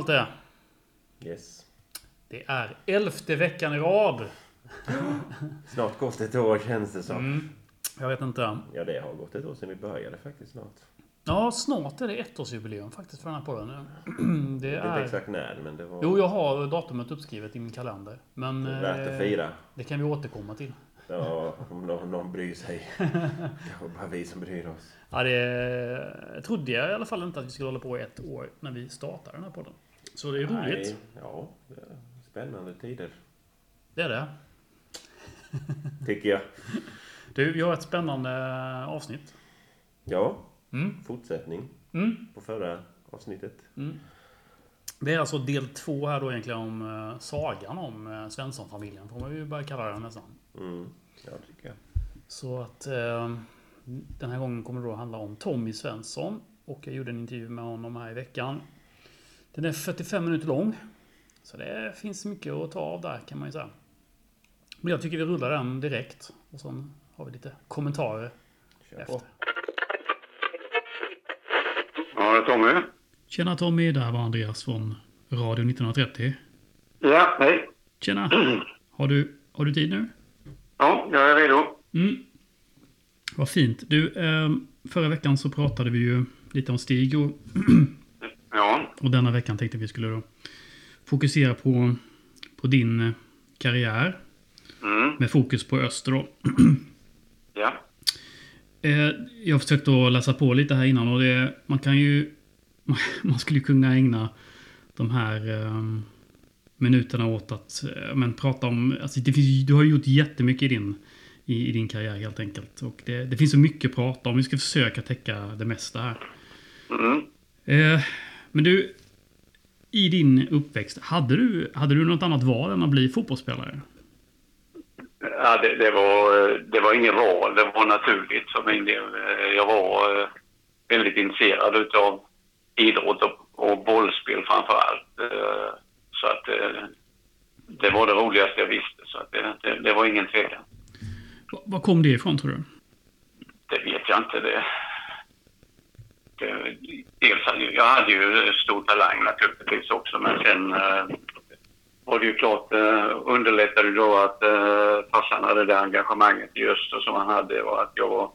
Malte. Yes. Det är elfte veckan i rad. Snart gått ett år känns det som. Mm. Jag vet inte. Ja, det har gått ett år sedan vi började faktiskt snart. Ja, snart är det ettårsjubileum faktiskt för den här podden. Det Jag vet inte är... exakt när, men det var Jo, jag har datumet uppskrivet i min kalender. Men... det är värt att eh, fira. Det kan vi återkomma till. Ja, om någon, någon bryr sig. Kanske bara vi som bryr oss. Ja, det trodde jag i alla fall inte att vi skulle hålla på i ett år när vi startade den här podden. Så det är roligt. Nej, ja, det är spännande tider. Det är det. Tycker jag. Du, vi har ett spännande avsnitt. Ja, Mm. fortsättning Mm. på förra avsnittet. Det är alltså del två här då egentligen om eh, sagan om eh, Svensson-familjen. Får man ju börja kalla den nästan. Mm. Ja, tycker jag. Så att eh, den här gången kommer det då handla om Tommy Svensson. Och jag gjorde en intervju med honom här i veckan. Den är 45 minuter lång. Så det finns mycket att ta av där kan man ju säga. Men jag tycker vi rullar den direkt. Och sen har vi lite kommentarer Kör efter. på. Ja, det är Tommy. Tjena Tommy, det här var Andreas från Radio 1930. Ja, hej. Tjena! Har du, har du tid nu? Ja, jag är redo. Mm. Vad fint. Du, eh, förra veckan så pratade vi ju lite om Stig och, och denna veckan tänkte vi skulle då fokusera på, på din eh, karriär. mm. Med fokus på Öster då. ja. Eh, jag har försökt att läsa på lite här innan och det, man kan ju... Man skulle kunna ägna de här eh, minuterna åt att eh, men, prata om... Alltså det finns, du har gjort jättemycket i din, i, i din karriär helt enkelt. Och det, det finns så mycket att prata om. Vi ska försöka täcka det mesta här. Mm. Eh, men du, i din uppväxt, hade du, hade du något annat val än att bli fotbollsspelare? ja det, det, var, det var inget val. Det var naturligt för min del. Jag var eh, väldigt intresserad utav idrott och, och bollspel framför allt. Eh, Så att eh, det var det roligaste jag visste. Så att det, det, det var ingen tvekan. Va- Var kom det ifrån tror du? Det vet jag inte. Det, dels hade jag, hade ju stor talang naturligtvis också men sen eh, var det ju klart eh, underlättade då att eh, farsan hade det engagemanget i Öster som han hade och att jag var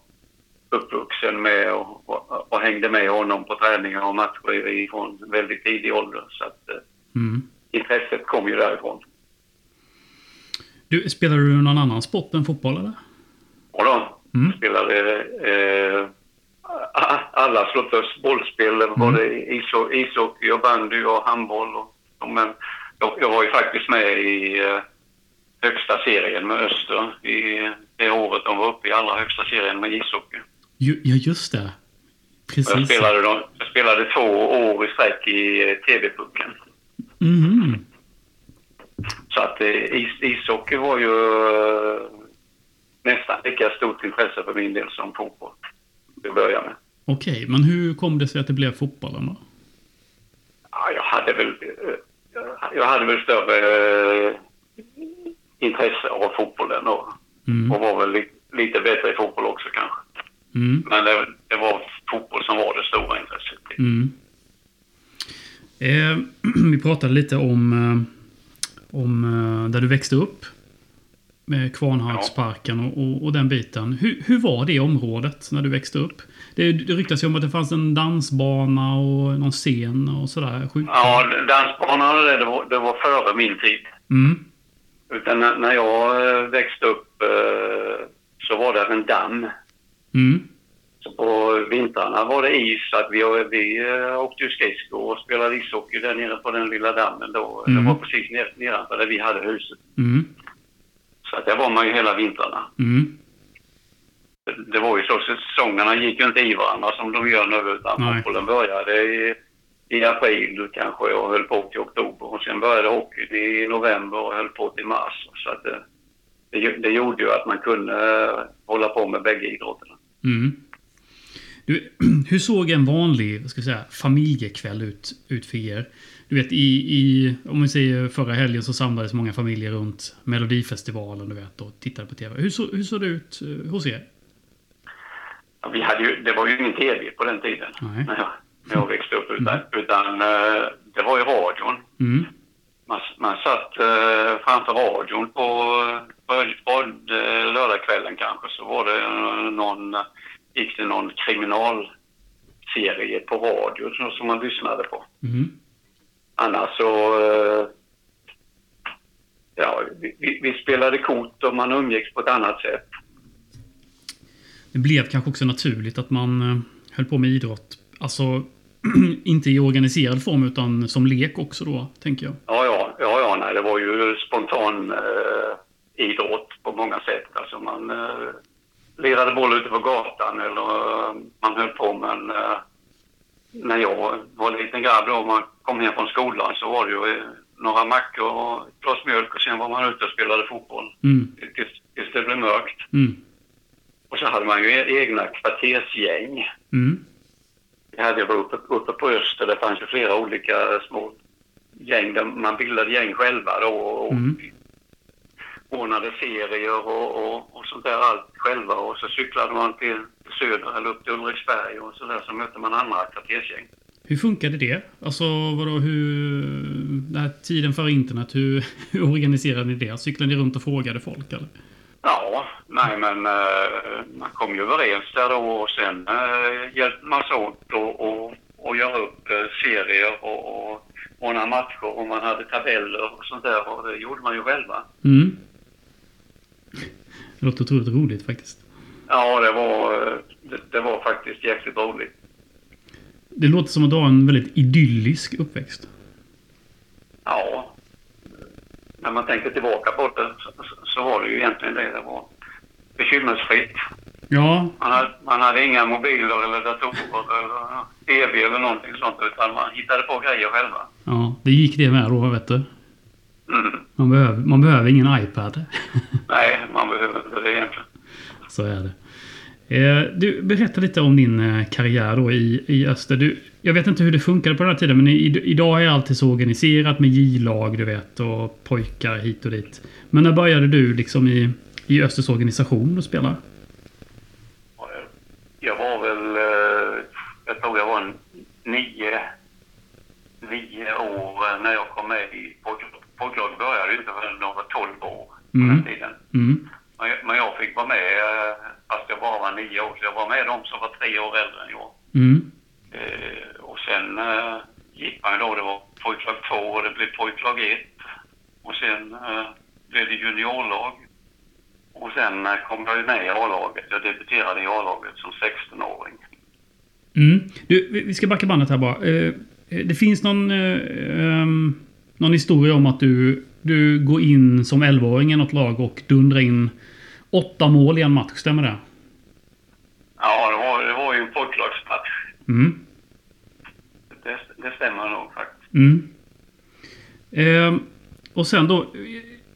uppvuxen med och, och, och hängde med honom på träningar och matcher ifrån väldigt tidig ålder. Så att eh, Mm. intresset kom ju därifrån. Du, spelar du någon annan sport än fotboll eller? Och då Mm. spelade eh, alla sorters bollspel, både iso- ishockey och bandy och handboll. Och, och, men jag, jag var ju faktiskt med i eh, högsta serien med Öster i det året de var uppe i allra högsta serien med ishockey. Ja, just det. Och Jag Precis. spelade, de, jag spelade två år i sträck i eh, TV-pucken. Mhm. Så att eh, is, ishockey var ju nästan lika stort intresse för min del som fotboll. Det börjar med. Okej, men hur kom det sig att det blev fotbollen då? Ja, jag hade väl, eh, jag hade väl större eh, intresse av fotbollen och, Mm. och var väl li, lite bättre i fotboll också kanske. Mm. Men det, det var fotboll som var det stora intresset. Mm. Eh, vi pratade lite om, eh, om där du växte upp. Med Kvarnharpsparken och, och, och den biten. Hur, hur var det området när du växte upp? Det, det ryktas ju om att det fanns en dansbana och någon scen och sådär. Sjuk- Ja, dansbanan det, det, var, det var före min tid. Mm. Utan när, när jag eh, växte upp eh, så var det en damm. Mm. Så på vintrarna var det is, så att vi, vi eh, åkte ju skridskor och spelade ishockey där nere på den lilla dammen då. Mm. Det var precis nedanför där vi hade huset. Mm. Så att där var man ju hela vintrarna. Mm. Det, det var ju så, säsongerna gick ju inte i varandra som de gör nu utan Nej. fotbollen började i, i april kanske och höll på till oktober. Och sen började hockeyn i november och höll på till mars. Så att det, det, det gjorde ju att man kunde eh, hålla på med bägge idrotterna. Mm. Du, hur såg en vanlig vad ska säga, familjekväll ut, ut för er? Du vet, i, i, om vi säger förra helgen så samlades många familjer runt Melodifestivalen du vet, och tittade på TV. Hur, så, hur såg det ut eh, hos er? Ja, Vi hade ju, det var ju ingen tv på den tiden Nej. när jag, när jag växte upp. Utan, utan eh, det var ju radion. Mm. Man, man satt eh, framför radion på, på, på eh, lördagskvällen kanske så var det någon, gick det någon kriminalserie på radio som, som man lyssnade på. Mm. Annars så... eh, Ja, vi, vi, spelade kort och man umgicks på ett annat sätt. Det blev kanske också naturligt att man eh, höll på med idrott. Alltså, inte i organiserad form utan som lek också då, tänker jag. Ja, ja, ja, ja nej, det var ju spontan eh, idrott på många sätt. Alltså man eh, lirade boll ute på gatan eller eh, man höll på med en, eh, När jag var en liten grabb och man kom hem från skolan så var det ju eh, några mackor och ett glas mjölk och sen var man ute och spelade fotboll Mm. tills, tills det blev mörkt. Mm. Och så hade man ju e- egna kvartersgäng. Mm. Vi hade ju uppe, uppe på Öster, det fanns ju flera olika små gäng där man bildade gäng själva då och Mm. Ordnade serier och, och, och sånt där allt själva och så cyklade man till söder eller upp till Ulriksberg och så där så mötte man andra kvartersgäng. Hur funkade det? Alltså, vadå, hur... Den här tiden före internet, hur, hur organiserade ni det? Cyklade ni runt och frågade folk, eller? Ja, nej men eh, man kom ju överens där då och sen uh, hjälpte man sig åt och, och, och göra upp eh, serier och, och ordna matcher och man hade tabeller och sånt där och det gjorde man ju själva. Mm. Det låter otroligt roligt faktiskt. Ja, det var, det, det var faktiskt jäkligt roligt. Det låter som att du har en väldigt idyllisk uppväxt. Ja, när man tänker tillbaka på det så, var det ju egentligen det. Det var bekymmersfritt. Ja, Man hade, man hade inga mobiler eller datorer eller tv eller någonting sånt utan man hittade på grejer själva. ja, det gick det med då, vet du. Mm. Man behöver, man behöver ingen iPad. Nej, man behöver inte det egentligen. Så är det. Eh, du, berätta lite om din eh, karriär då i, i Öster. Du, jag vet inte hur det funkade på den här tiden, men i, idag är allt så organiserat med J-lag, du vet, och pojkar hit och dit. Men när började du liksom i, i Östers organisation att spela? Jag var väl, eh, jag tror jag var en nio, nio år när jag kom med i pojk- pojklaget. började ju inte förrän jag var 12 år på Mm. den tiden. Mm. Men jag, men jag fick vara med eh, fast jag bara var nio år. Så jag var med de som var tre år äldre än jag. Mm. Eh, och sen eh, gick man ju då, det var pojklag 2 och det blev pojklag 1. Och sen eh, blev det juniorlag. Och sen eh, kom jag ju med i A-laget. Jag debuterade i A-laget som 16-åring. Mm. Du, vi ska backa bandet här bara. Eh, det finns någon, ehm, någon historia om att du, du går in som 11-åring i något lag och dundrar in åtta mål i en match. Stämmer det? Ja, det var, det var ju en pojklagsmatch. Mm. Det, det stämmer nog faktiskt. Mm. Ehm, och sen då,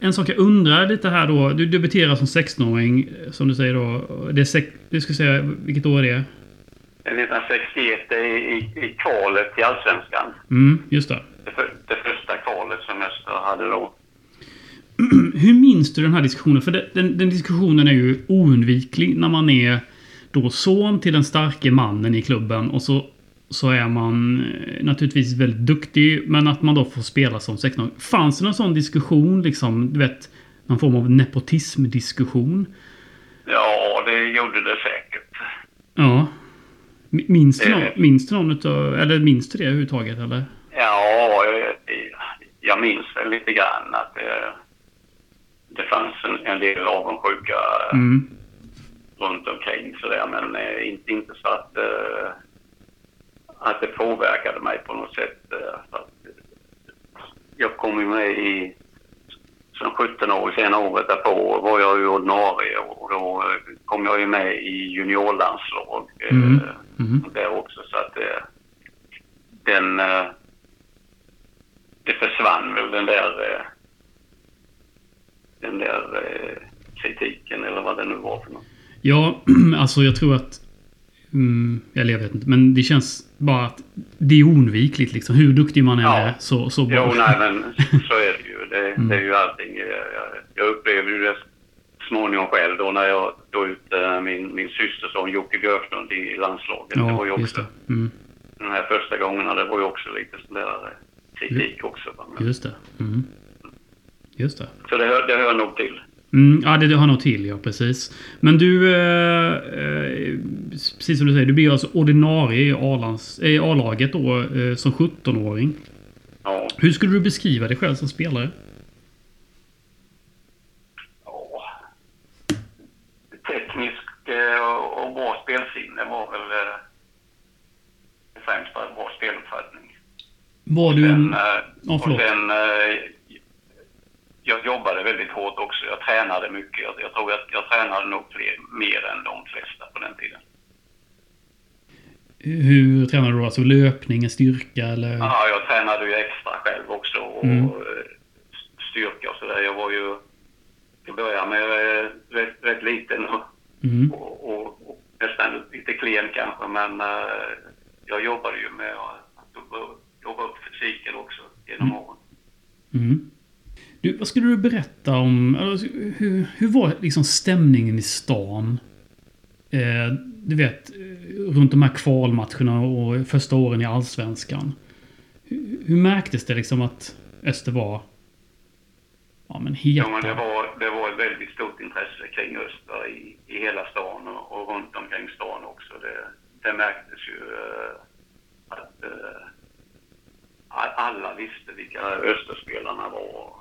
en sak jag undrar lite här då. Du debuterar som 16-åring, eh, som du säger då. Det är sex, du ska säga, vilket år är det? Det är 1961 det är i, i kvalet till Allsvenskan. Mm, just det första kvalet som Öster hade då. Hur minns du den här diskussionen? För den, den, den diskussionen är ju oundviklig när man är då son till den starke mannen i klubben och så, så är man eh, naturligtvis väldigt duktig men att man då får spela som 16 Fanns det någon sån diskussion liksom, du vet, någon form av nepotismdiskussion? Ja, det gjorde det säkert. Ja. Mi- Minns du, Eh. någon, minns du någon utav, eller minns du det överhuvudtaget eller? Ja, jag, jag minns väl lite grann att det, det fanns en, en del avundsjuka Mm. runt omkring sådär, men eh, inte, inte så att, eh, att det påverkade mig på något sätt. eh, eh, jag kom ju med i som 17 år, sen året därpå var jag ju ordinarie och då eh, kom jag ju med i juniorlandslag eh, Mm. Mm. där också så att eh, den eh, det försvann väl den där eh, den där eh, kritiken eller vad det nu var för något. Ja, alltså jag tror att... Mm, eller jag vet inte, men det känns bara att det är oundvikligt liksom. Hur duktig man än Ja. är så, så Jo, nej men så är det ju. Det, Mm. det är ju allting. Jag, jag- upplevde ju det småningom själv då när jag tog ut eh, min, min systerson Jocke Björklund i landslaget. det var ju Ja, också. Mm. den här första gångerna, det var ju också lite sådär... kritik också. Men, Just det. Mm. Just det. så det hör, det hör nog till. Mm, ja, det, det har nog till, ja precis. Men du, eh, eh, precis som du säger, du blir alltså ordinarie i eh, A-laget då eh, som 17-åring. Ja. Hur skulle du beskriva dig själv som spelare? ja. Teknisk eh, och och bra spelsinne var väl eh, främst bara bra speluppfattning. Var du en... Eh, Ja, och sen, eh, jag jobbade väldigt hårt också. Jag tränade mycket. Jag, jag tror att jag tränade nog fler, mer än de flesta på den tiden. Hur tränar du då? Alltså löpning, styrka eller? Ja, jag tränade ju extra själv också och Mm. eh, styrka och sådär. Jag var ju till att börja med rätt, rätt liten och, Mm. och, och, och nästan lite klen kanske, men jag jobbade ju med att jobba upp fysiken också genom åren. Mm. Du, vad skulle du berätta om... Alltså, hur, hur var liksom stämningen i stan? Eh, du vet, eh, runt de här kvalmatcherna och första åren i Allsvenskan. Hur, hur märktes det liksom att Öster var... Ja, men heta? Ja, men det var, det var ett väldigt stort intresse kring Östra i, i hela stan och, och runt omkring stan också. Det, det märktes ju eh, att eh, alla visste vilka Österspelarna var.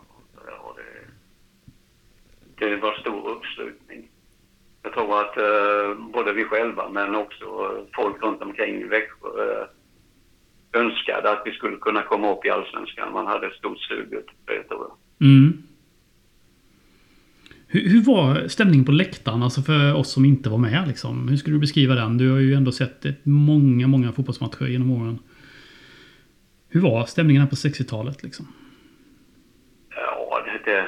Och, det, det var stor uppslutning. Jag tror att eh, både vi själva men också folk runt omkring i Växjö eh, önskade att vi skulle kunna komma upp i Allsvenskan. Man hade ett stort sug efter det tror jag. Mm. Hur, hur var stämningen på läktaren? Alltså för oss som inte var med liksom. Hur skulle du beskriva den? Du har ju ändå sett många, många fotbollsmatcher genom åren. Hur var stämningen här på 60-talet liksom? Ja, det, det,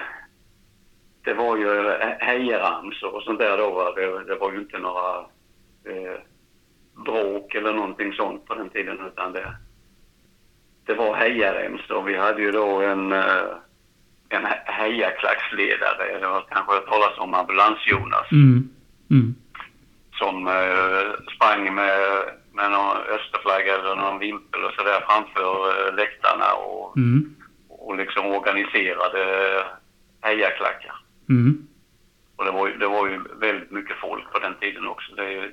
det var ju hejaramsor och sånt där då. Det, det var ju inte några eh, bråk eller någonting sånt på den tiden utan det, det var hejaremsor. Vi hade ju då en, eh, en he- hejaklacksledare, det har kanske hört talas om Ambulans-Jonas, Mm. Mm. som eh, sprang med, med någon österflagga eller någon vimpel och sådär framför eh, läktarna och Mm. och liksom organiserade hejaklackar. Mm. Och det var, ju, det var ju väldigt mycket folk på den tiden också. Det är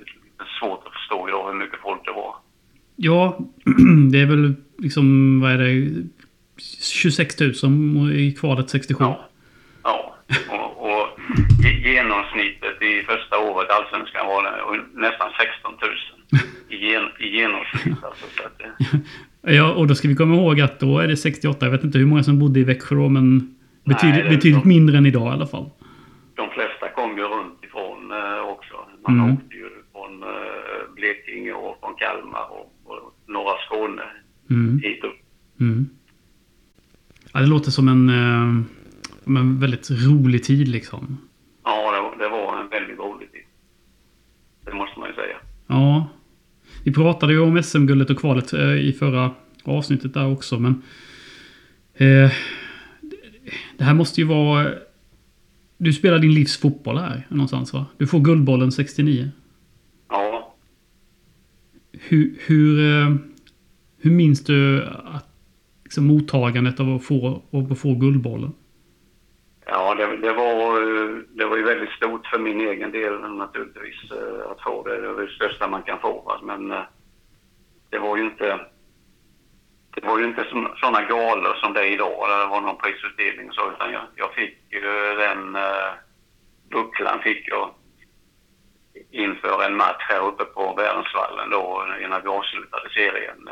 svårt att förstå idag hur mycket folk det var. Ja, det är väl liksom, vad är det? 26 000 i kvalet 67. Ja. Ja, och, och ge- genomsnittet i första året i Allsvenskan var det nästan 16 000 i, gen, i genomsnitt. Alltså, så att det, Ja, och då ska vi komma ihåg att då är det 68. Jag vet inte hur många som bodde i Växjö då, men betydligt, är betydligt så. mindre än idag i alla fall. de flesta kom ju runt ifrån eh, också. Man Mm. åkte ju från eh, Blekinge och från Kalmar och, och norra Skåne Mm. hit upp. Mm. Ja, det låter som en, eh, som en väldigt rolig tid liksom. Ja, det, det var en väldigt rolig tid. Det måste man ju säga. Ja. Vi pratade ju om SM-guldet och kvalet eh, i förra avsnittet där också, men... Eh, det här måste ju vara... Du spelar din livs fotboll här någonstans va? Du får Guldbollen 69. Ja, Hur, hur, eh, hur minns du att, liksom, mottagandet av att få, av att få Guldbollen? Ja det, det, var, eh, det var ju väldigt stort för min egen del naturligtvis eh, att få det. Det var det största man kan få. Men eh, det var ju inte... Det var ju inte sådana galor som det är idag, där det var någon prisutdelning och så, utan jag, jag fick ju den uh, bucklan fick jag inför en match här uppe på Värnsvallen då, innan vi avslutade serien.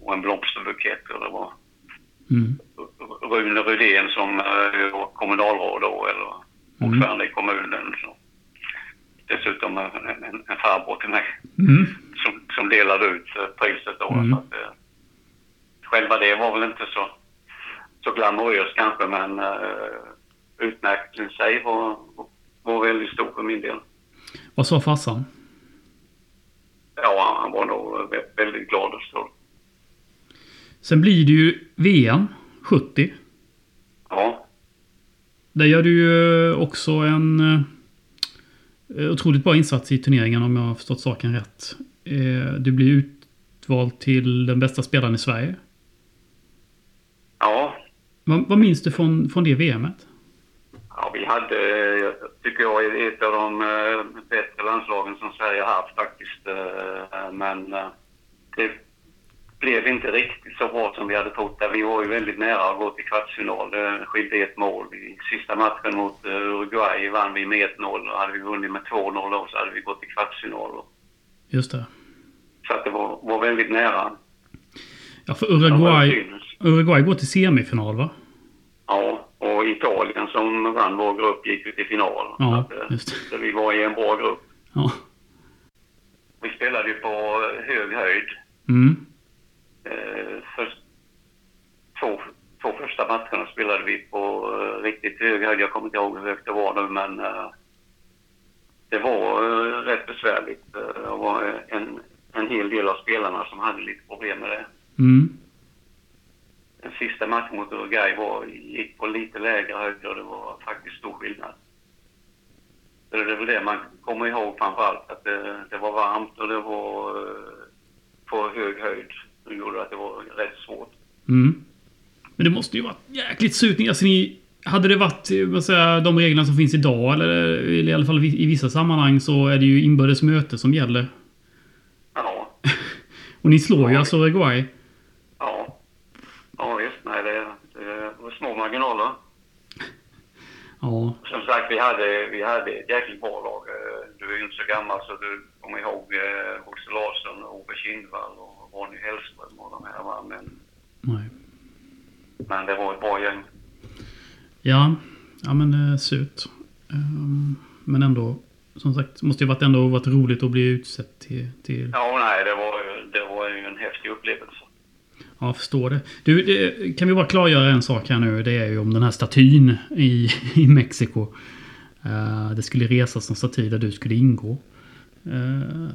och en blomsterbukett och det var Mm. Rune Rydén som var kommunalråd då, eller Mm. ordförande i kommunen. Så. Dessutom en, en, en farbror till mig Mm. som, som delade ut eh, priset då. Mm. Så att, eh, själva det var väl inte så, så glamoröst kanske, men eh, utmärkelsen i sig var, var väldigt stor för min del. Vad sa farsan? Ja, han var nog vä- väldigt glad och stolt. Sen blir det ju VM 70. Ja, Där gör du ju också en eh, otroligt bra insats i turneringen om jag har förstått saken rätt. Eh, du blir utvald till den bästa spelaren i Sverige. Vad, vad minns du från, från det VMet? Ja, vi hade, tycker jag, ett av de eh, bättre landslagen som Sverige har haft faktiskt. Men det blev inte riktigt så bra som vi hade trott. Vi var ju väldigt nära att gå till kvartsfinal. Det skilde ett mål. I sista matchen mot eh, Uruguay vann vi med 1-0 och hade vi vunnit med 2-0 då så hade vi gått till kvartsfinal. Just det. Så att det var, var väldigt nära. Ja, för Uruguay. Uruguay går till semifinal va? Ja, och Italien som vann vår grupp gick ju till final. Ja, så att, eh, så vi var i en bra grupp. Ja. Vi spelade ju på hög höjd. Mm. Två, två första matcherna spelade vi på eh, riktigt hög höjd. Jag kommer inte ihåg hur högt det var nu, men eh, det var eh, rätt besvärligt. Det var en, en hel del av spelarna som hade lite problem med det. Mm. Den sista matchen mot Uruguay var, gick på lite lägre höjd och det var faktiskt stor skillnad. Så det är väl det man kommer ihåg framför allt, att det, det var varmt och det var på hög höjd. Det gjorde att det var rätt svårt. Mm. Men det måste ju varit jäkligt surt. Alltså, ni, hade det varit eh, vad säger, jag, de reglerna som finns idag, eller i alla fall i vissa sammanhang, så är det ju inbördes möte som gäller. Ja, Och ni slår ju alltså Uruguay. ja. Ja visst, nej det, det var små marginaler. Ja. Som sagt, vi hade, vi hade ett jäkligt bra lag. Eh, Du är ju inte så gammal så du kommer ihåg eh, Bosse Larsson, Ove Kindvall och Ronny Hellström och de här. Men, Nej. Men det var ett bra gäng. Ja, ja men eh, surt. Ehm, men ändå, som sagt, måste ju varit ändå varit roligt att bli utsett till... till Ja, nej, det var, ju- det var ju en häftig upplevelse. ja, jag förstår det. Du, det, kan vi bara klargöra en sak här nu? Det är ju om den här statyn i, i Mexiko. Eh, det skulle resas en staty där du skulle ingå. Eh,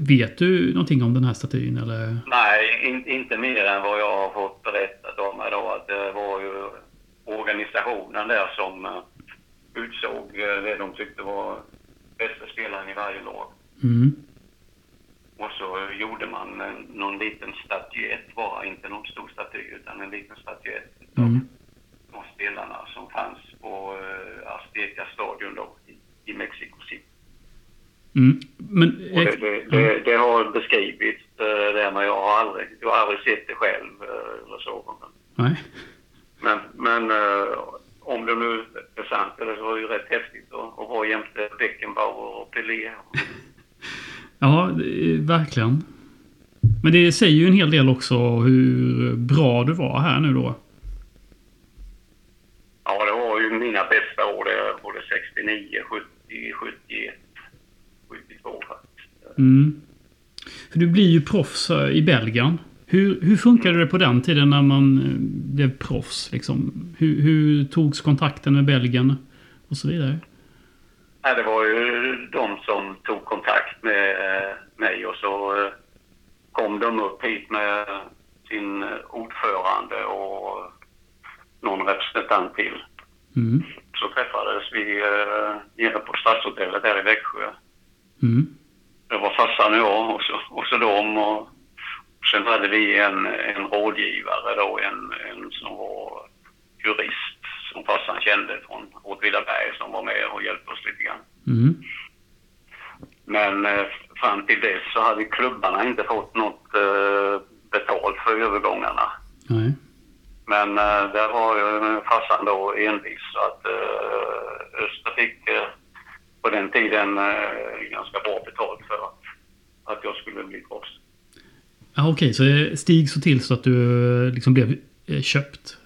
vet du någonting om den här statyn eller? Nej, in, inte mer än vad jag har fått berättat om mig då. Att det var ju organisationen där som eh, utsåg eh, det de tyckte var bästa spelaren i varje lag. Mm. Och så gjorde man någon liten statyett bara, inte någon stor staty utan en liten statyett av Mm. de spelarna som fanns på uh, Azteca stadion då i, i Mexico City. Mm. Men... Och det, det, det, det har beskrivits uh, där men jag har aldrig, jag har aldrig sett det själv eh, eller så. Men, men eh, om det nu är sant, eller så var det ju rätt häftigt att, att vara jämte Beckenbauer och Pelé. Ja, verkligen. Men det säger ju en hel del också hur bra du var här nu då. Ja, det var ju mina bästa år, både 69, 70, 71, 72 faktiskt. Mm. För du blir ju proffs i Belgien. Hur, hur funkade det på den tiden när man eh, blev proffs? Liksom? Hur, hur togs kontakten med Belgien? Och så vidare. Nej, det var ju de som tog kontakt med eh, mig och så eh, kom de upp hit med sin ordförande och någon representant till. Mm. Så träffades vi nere på Stadshotellet här i Växjö. Mm. Det var farsan och jag och så, och så dem. Och sen hade vi en, en rådgivare då, en, en som var jurist som farsan kände från Åtvidaberg som var med och hjälpte oss lite grann. Mm. Men eh, fram till dess så hade klubbarna inte fått något eh, betalt för övergångarna. Nej. Men eh, där var ju farsan då envis så att eh, Öster fick eh, på den tiden eh, ganska bra betalt för att, att jag skulle bli proffs. Ja, Okej, så det Stig så till så att du eh, liksom blev eh, köpt?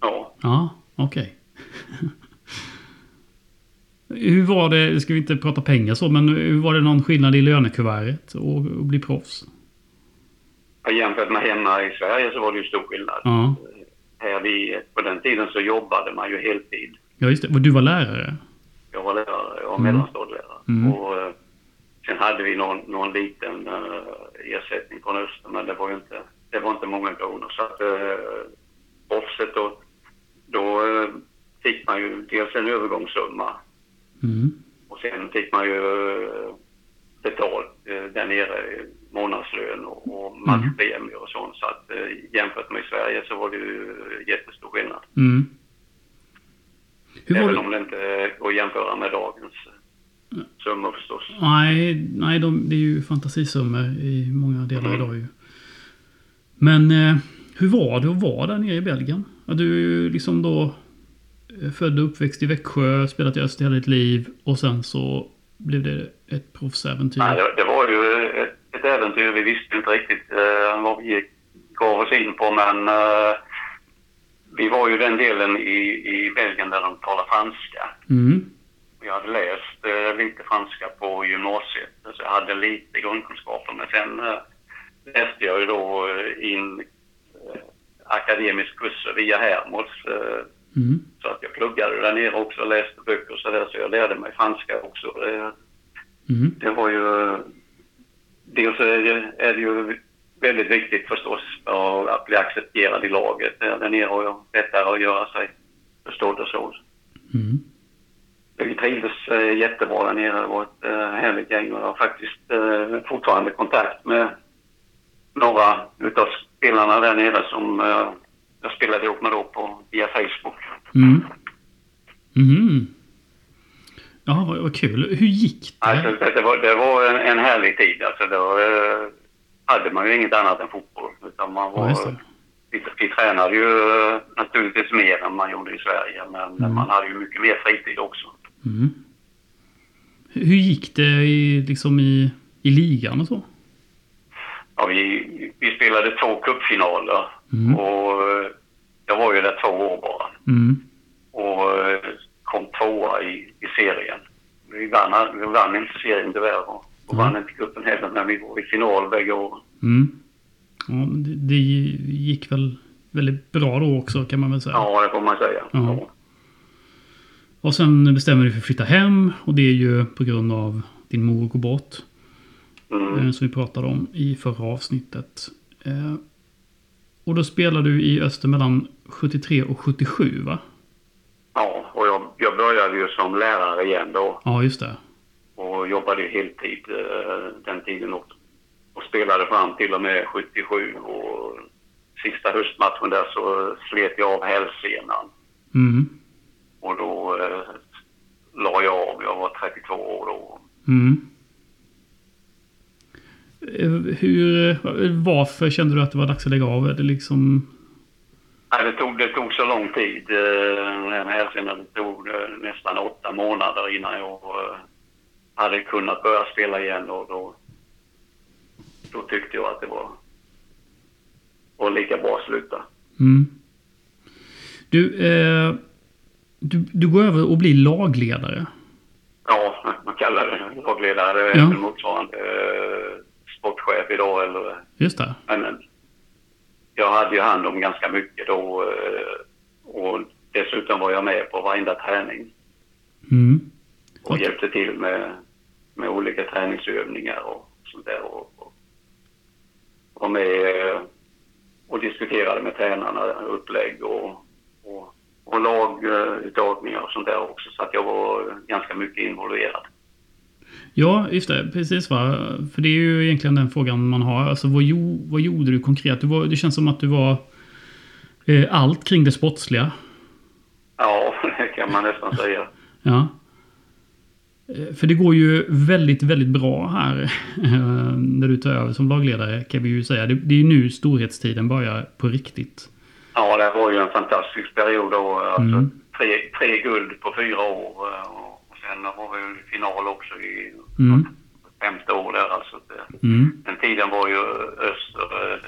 Ja, Ja, okej. hur var det, ska vi inte prata pengar så, men hur var det någon skillnad i lönekuvertet och, och bli proffs? och jämfört med hemma i Sverige så var det ju stor skillnad. Ja, Här vi, på den tiden så jobbade man ju heltid. ja just det. Och Du var lärare? Jag var lärare, jag var Mm. mellanstadielärare. Mm. Och, eh, sen hade vi någon, någon liten eh, ersättning från Öster, men det var ju inte, det var inte många kronor. Så att uh, proffset då, då eh, fick man ju dels en övergångssumma Mm. och sen fick man ju uh, betalt eh, där nere, månadslön och, och matchpremier och sånt. Så att eh, jämfört med Sverige så var det ju jättestor skillnad. Mm. Hur Även om det inte går att jämföra med dagens eh, summor förstås. Nej, nej de, det är ju fantasisummor i många delar idag ju. Men eh, hur var det att vara där nere i Belgien? Ja, du är ju liksom då eh, född och uppväxt i Växjö, spelat i Öster hela ditt liv och sen så blev det ett proffsäventyr. Nej, det, det var ju ett, ett äventyr. Vi visste inte riktigt eh, vad vi gav oss in på men eh, vi var ju den delen i, i Belgien där de talar franska. Mm. Jag hade läst eh, lite franska på gymnasiet, så jag hade lite grundkunskaper. Men sen eh, läste jag ju då eh, in eh, akademisk kurser via Hermods. Eh, Mm. så att jag pluggade där nere också och läste böcker och så där, så jag lärde mig franska också. Eh, Mm. det var ju... Dels är det, är det ju väldigt viktigt förstås att bli accepterad i laget där nere och lättare att göra sig förstådd och så. Mm. Vi trivdes eh, jättebra där nere. Det var ett eh, härligt gäng och jag har faktiskt eh, fortfarande kontakt med några utav spelarna där nere som jag spelade ihop med då på, via Facebook. Mm. Mm. Ja, vad, vad kul. Hur gick det? Alltså, det, det, var, det var en, en härlig tid. Alltså, då eh, hade man ju inget annat än fotboll. Utan man Ja, var, det. vi, vi tränade ju naturligtvis mer än man gjorde i Sverige. Men Mm. man hade ju mycket mer fritid också. Mm. Hur gick det i, liksom i, i ligan och så? Ja, vi, vi spelade två cupfinaler Mm. och eh, jag var ju där två år bara. Mm. Och eh, kom tvåa i, i serien. Vi vann, vi vann inte serien tyvärr och, och Mm. vann inte cupen heller men vi var i final bägge åren. Mm. Ja, men det, det gick väl väldigt bra då också kan man väl säga. Ja, det får man säga. Ja. Ja. Och sen bestämmer du för att flytta hem och det är ju på grund av din mor går bort. Mm. eh, Som vi pratade om i förra avsnittet. Eh, Och då spelar du i Öster mellan 73 och 77 va? Ja, och jag, jag började ju som lärare igen då Ja, just det. Och jobbade heltid eh, den tiden också. Och spelade fram till och med 77 och sista höstmatchen där så slet jag av hälsenan. Mm. Och då eh, la jag av. Jag var 32 år då. Mm. Eh, Hur, varför kände du att det var dags att lägga av? Är det liksom... Nej, det, tog, det tog så lång tid. Eh, den här scenen, det tog eh, nästan åtta månader innan jag eh, hade kunnat börja spela igen. Och då, då tyckte jag att det var, var lika bra att sluta. Mm. Du, eh, du, du går över och blir lagledare. Ja, man kallar det lagledare. Det är Ja. motsvarande eh, sportchef idag. Eller, Just det. men men jag hade ju hand om ganska mycket då. eh, Och dessutom var jag med på varenda träning. Mm. och hjälpte till med, med olika träningsövningar och sånt där. Och, och var med eh, och diskuterade med tränarna upplägg och, och, och laguttagningar och sånt där också. Så att jag var ganska mycket involverad. Ja, just det. Precis va. För det är ju egentligen den frågan man har. Alltså vad, jo, vad gjorde du konkret? Du var, det känns som att du var eh, allt kring det sportsliga. Ja, det kan man nästan säga. Ja. Eh, För det går ju väldigt, väldigt bra här eh, när du tar över som lagledare kan vi ju säga. Det, det är ju nu storhetstiden börjar på riktigt. Ja, det var ju en fantastisk period då. Alltså, Mm. tre, tre guld på fyra år. eh, Och, sen var vi i final också i Mm. femte år där. Alltså, det, Mm. Den tiden var ju Öster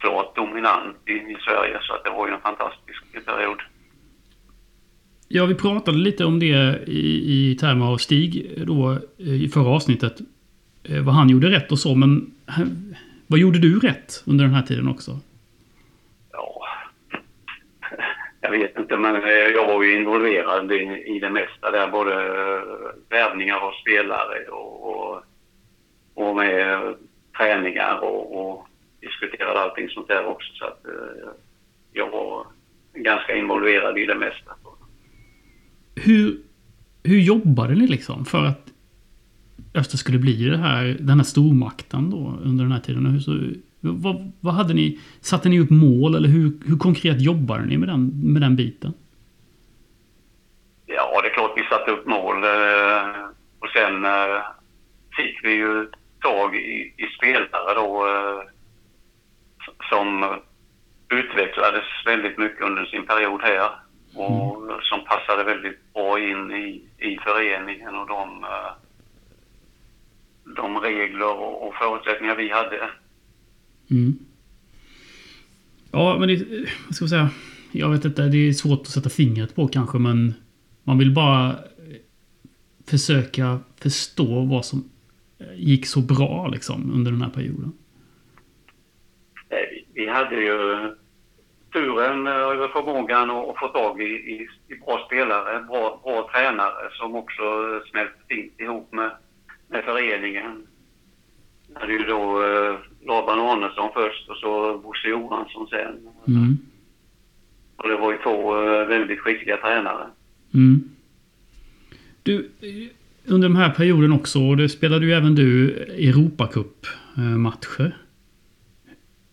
klart dominant i, i Sverige så att det var ju en fantastisk period. Ja, vi pratade lite om det i, i termer av Stig då eh, i förra avsnittet. Eh, vad han gjorde rätt och så, men vad gjorde du rätt under den här tiden också? Ja, jag vet inte men eh, jag var ju involverad i, i det mesta där. Både värvningar av spelare och, och, och med träningar och, och diskuterade allting sånt där också. Så att jag var ganska involverad i det mesta. Hur, hur jobbade ni liksom för att Öster skulle bli det här, den här stormakten då under den här tiden? Hur, så, vad, vad hade ni? Satte ni upp mål eller hur, hur konkret jobbade ni med den, med den biten? Ja, det är klart vi satte upp mål. Eh, och sen eh, fick vi ju tag i, i spelare då eh, som utvecklades väldigt mycket under sin period här och som passade väldigt bra in i, i föreningen och de, eh, de regler och, och förutsättningar vi hade. Mm. Ja, men det, vad ska man säga? Jag vet inte, det är svårt att sätta fingret på kanske, men man vill bara försöka förstå vad som gick så bra liksom under den här perioden. Eh, Vi hade ju turen eh, över förmågan att få tag i, i, i bra spelare, bra, bra tränare som också smälte fint ihop med, med föreningen. Vi hade ju då eh, Laban Arnesson först och så Bosse Johansson sen. Mm. Och det var ju två eh, väldigt skickliga tränare. Mm. Du, eh, under den här perioden också, det spelade ju även du Europacup-matcher. Hur,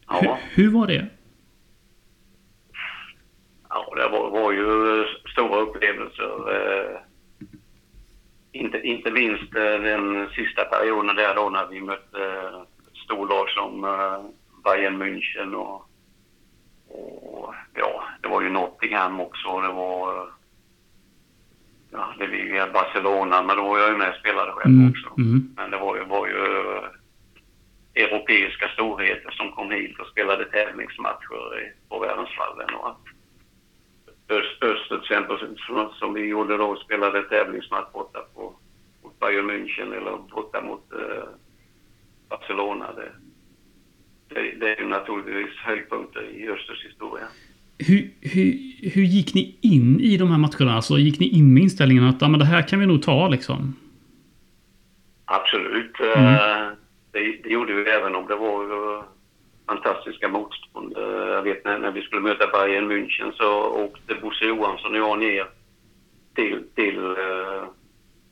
Ja, hur var det? ja det var, var ju stora upplevelser. Eh, inte, inte minst eh, den sista perioden där då när vi mötte eh, storlag som Bayern München och, och ja, det var ju Nottingham också. Det var ja, det hade Barcelona, men då var jag ju med och spelade själv Mm. också. Mm. Men det var ju, var ju europeiska storheter som kom hit och spelade tävlingsmatcher i- på. Och att Öst, Öster till exempel, som, som vi gjorde då, spelade tävlingsmatch borta på, mot Bayern München eller borta mot eh, Barcelona. Det, det, det är ju naturligtvis höjdpunkter i Östers historia. Hur, hur, hur gick ni in i de här matcherna? Alltså, gick ni in med inställningen att ja, men det här kan vi nog ta liksom? Absolut. Mm. Eh, Det, det gjorde vi även om det var fantastiska motstånd. Eh, Jag vet när, när vi skulle möta Bayern München så åkte Bosse Johansson och jag ner till, till uh,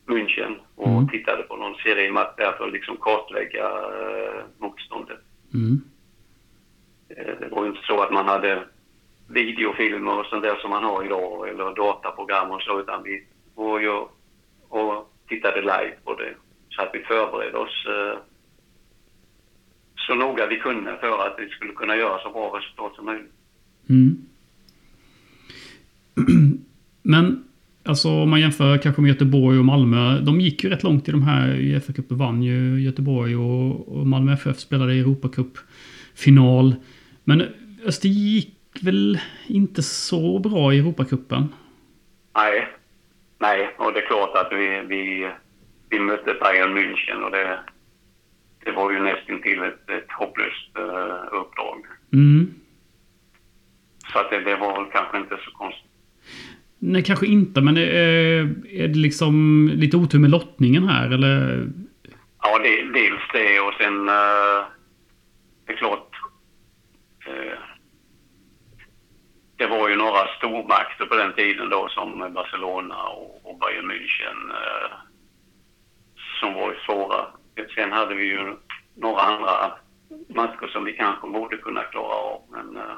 München och Mm. tittade på någon seriematch där för att liksom kartlägga uh, motståndet. Mm. Det var ju inte så att man hade videofilmer och sånt där som man har idag eller dataprogram och så utan vi var ju och tittade live på det. Så att vi förberedde oss eh, så noga vi kunde för att vi skulle kunna göra så bra resultat som möjligt. Mm. Men alltså om man jämför kanske med Göteborg och Malmö. De gick ju rätt långt i de här. Uefa-cupen vann ju Göteborg och, och Malmö FF spelade i Europacup-final. Men Öster gick väl inte så bra i Europacupen? Nej, nej, och det är klart att vi, vi, vi mötte Bayern München och det, det var ju nästan till ett, ett hopplöst uh, uppdrag. Mm. Så att det, det var väl kanske inte så konstigt. Nej, kanske inte, men är, är det liksom lite otur med lottningen här eller? Ja, det, dels det och sen eh, det är klart. eh, det var ju några stormakter på den tiden då som Barcelona och, och Bayern München eh, som var ju svåra. Sen hade vi ju några andra matcher som vi kanske borde kunna klara av men eh,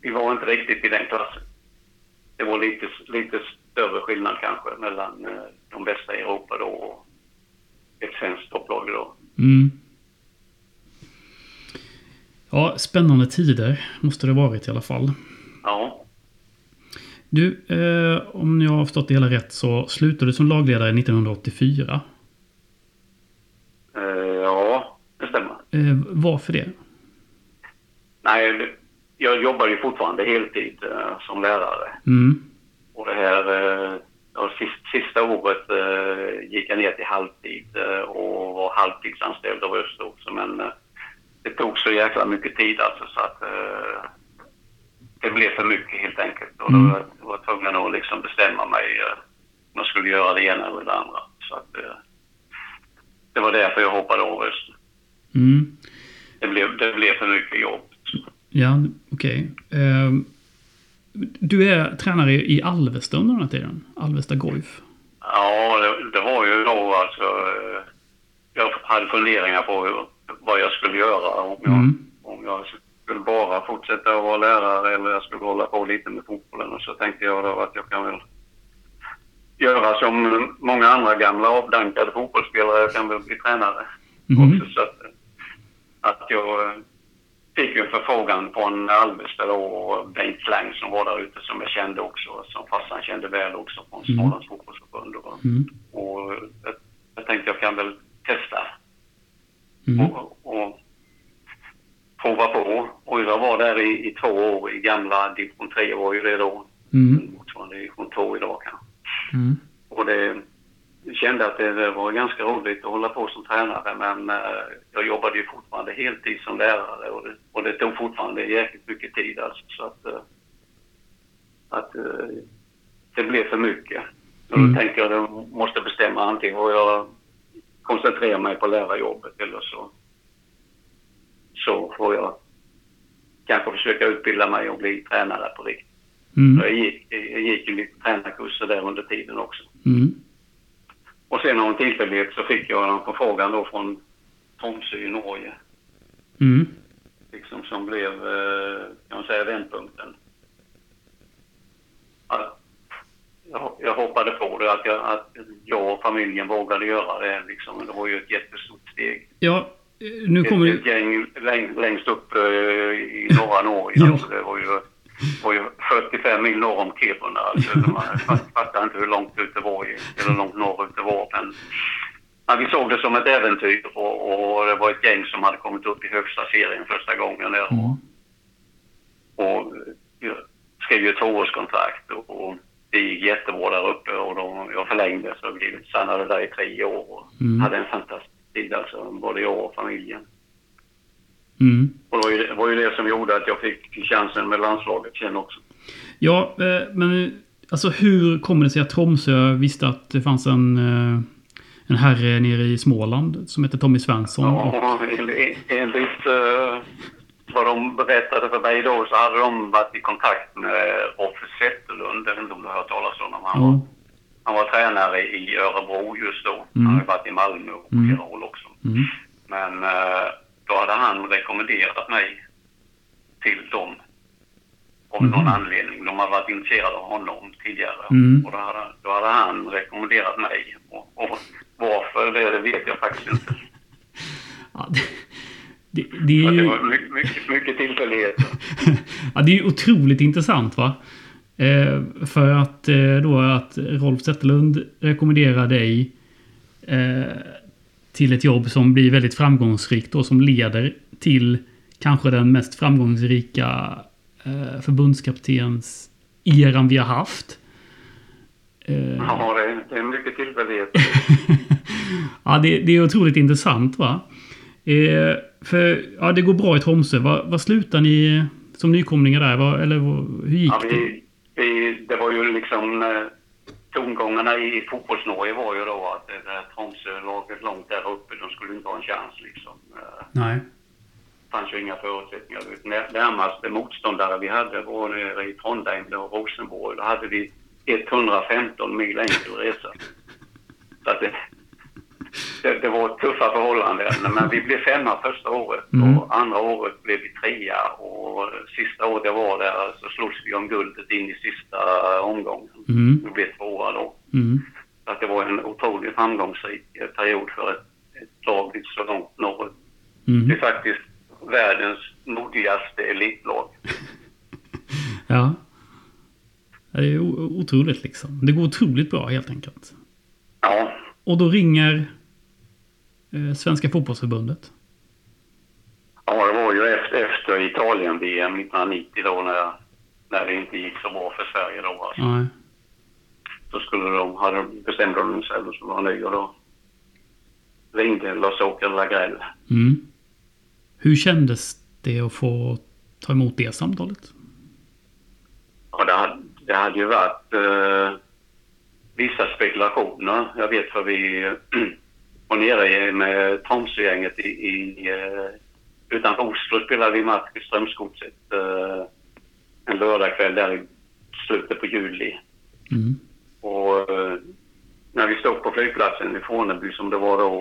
vi var inte riktigt i den klassen. Det var lite, lite större skillnad kanske mellan eh, de bästa i Europa då och ett svenskt topplag då. Mm. Ja, spännande tider måste det varit i alla fall. Ja, Du, eh, om jag har förstått det hela rätt så slutade du som lagledare 1984. eh, ja det stämmer. Eh, varför det? Nej, jag jobbar ju fortfarande heltid eh, som lärare. Mm. Och det här, eh, ja, sist, sista året eh, gick jag ner till halvtid eh, och var halvtidsanställd av Öster också. Men eh, det tog så jäkla mycket tid alltså så att eh, det blev för mycket helt enkelt. Och Mm. då var jag tvungen att liksom bestämma mig om jag skulle göra det ena eller det andra. Så att, det var därför jag hoppade av Öster. Mm. Det blev, det blev för mycket jobb. Ja, okej. Eh, du är tränare i Alvesta under den här tiden? Alvesta Goif? Ja, det, det var ju då alltså... eh, hade funderingar på hur, vad jag skulle göra. Om jag, Mm. om jag skulle bara fortsätta att vara lärare eller jag skulle hålla på lite med fotbollen. Och så tänkte jag då att jag kan väl göra som många andra gamla avdankade fotbollsspelare. Jag kan väl bli tränare Mhm. också. Så att, att jag eh, fick en förfrågan från Alvesta då och Bengt Klang som var där ute som jag kände också. Som farsan kände väl också från Mm. Smålands fotbollsförbund. Och, Mm. och jag, jag tänkte jag kan väl testa Mm. och, och prova på. Och jag var där i, i två år i gamla division 3 var ju det då. Mm. Motsvarande division 2 idag kanske. Mm. Och det kände att det, var ganska roligt att hålla på som tränare men eh, jag jobbade ju fortfarande heltid som lärare och det, och det tog fortfarande jäkligt mycket tid alltså så att, eh, att eh, det blev för mycket. Och då Mm. tänkte jag att jag måste bestämma antingen och jag koncentrerar mig på lärarjobbet eller så så får jag kanske försöka utbilda mig och bli tränare på riktigt. Mm. Jag gick, jag gick ju lite tränarkurser där under tiden också. Mm. Och sen av en tillfällighet så fick jag en förfrågan då från Tromsö i Norge. Mm. Liksom som blev, eh, kan man säga, vändpunkten. Att jag, hoppade på det, att jag, att jag och familjen vågade göra det. Liksom. Det var ju ett jättestort steg. Ja, nu kommer Ett, ett gäng läng, längst upp eh, i norra Norge. Ja. Alltså, det var ju, var ju 45 mil norr om Kiruna. Alltså, man fatt- fattar inte hur långt ut det var, eller långt. Men, ja, vi såg det som ett äventyr och, och det var ett gäng som hade kommit upp i högsta serien första gången. Där, Mm. och, skrev ju ett tvåårskontrakt och, och det gick jättebra där uppe och då, jag förlängde så vi stannade där i tre år och Mm. hade en fantastisk tid alltså, både jag och familjen. Mm. Och det var, ju, det var ju det som gjorde att jag fick chansen med landslaget sen också. Ja, eh, men alltså hur kommer det sig att Tromsö visste att det fanns en, eh, en herre nere i Småland som heter Tommy Svensson? Och, Ja, enligt enligt uh, vad de berättade för mig då så hade de varit i kontakt med Roffe Zetterlund. Jag vet inte om du har hört talas om honom. Han, var, ja. han var tränare i Örebro just då. Mm. Han har varit i Malmö och på Mm. flera håll också. Mm. Men eh, då hade han rekommenderat mig till dem. Av Mhm. någon anledning. De hade varit intresserade av honom tidigare. Mm. Och då hade, då hade han rekommenderat mig. Och, och varför, det, det vet jag faktiskt inte. Ja, det, det, det är ju... var mycket, mycket, mycket tillfälligheter. ja, det är ju otroligt intressant va? Eh, för att eh, då att Rolf Zetterlund rekommenderar dig eh, till ett jobb som blir väldigt framgångsrikt och som leder till kanske den mest framgångsrika eh, förbundskaptens eran vi har haft. Eh, Ja, det, är- det är mycket tillfälligheter. ja, det, det är otroligt intressant va? Eh, för ja, det går bra i Tromsö. Vad, vad slutar ni som nykomlingar där? Vad, eller vad, hur gick Ja, det? vi, vi, det var ju liksom eh, tongångarna i fotbollsnorge var ju då att där Tromsö-laget långt där uppe, de skulle inte ha en chans liksom. Eh, Nej. Det fanns ju inga förutsättningar. När- Närmaste motståndare vi hade var nere i Trondheim och Rosenborg. Då hade vi 115 mil enkel resa. Så att det, det, det var tuffa förhållanden. Men vi blev femma första året Mm. och andra året blev vi trea. Och sista året jag var där så slogs vi om guldet in i sista omgången. Mm. Vi blev tvåa då. Mm. Så att det var en otroligt framgångsrik eh, period för ett, ett lag lite så långt norrut. Det är Mm. faktiskt världens modigaste elitlag. Ja. Det är otroligt liksom. Det går otroligt bra helt enkelt. Ja, Och då ringer Svenska fotbollsförbundet. ja det var ju efter, efter Italien-VM 1990 då när, när det inte gick så bra för Sverige då. Alltså. Nej. Då skulle de, hade, bestämde de sig för att vara ny och då ringde Lars-Åke Lagrell. Mm. Hur kändes det att få ta emot det samtalet? Ja, det, hade, det hade ju varit eh, vissa spekulationer. Jag vet för vi var nere med Tromsögänget i, i, eh, utanför Oslo spelade vi match i Strömsgodset eh, en lördagkväll där i slutet på juli. Mm. Och eh, när vi stod på flygplatsen i Forneby som det var då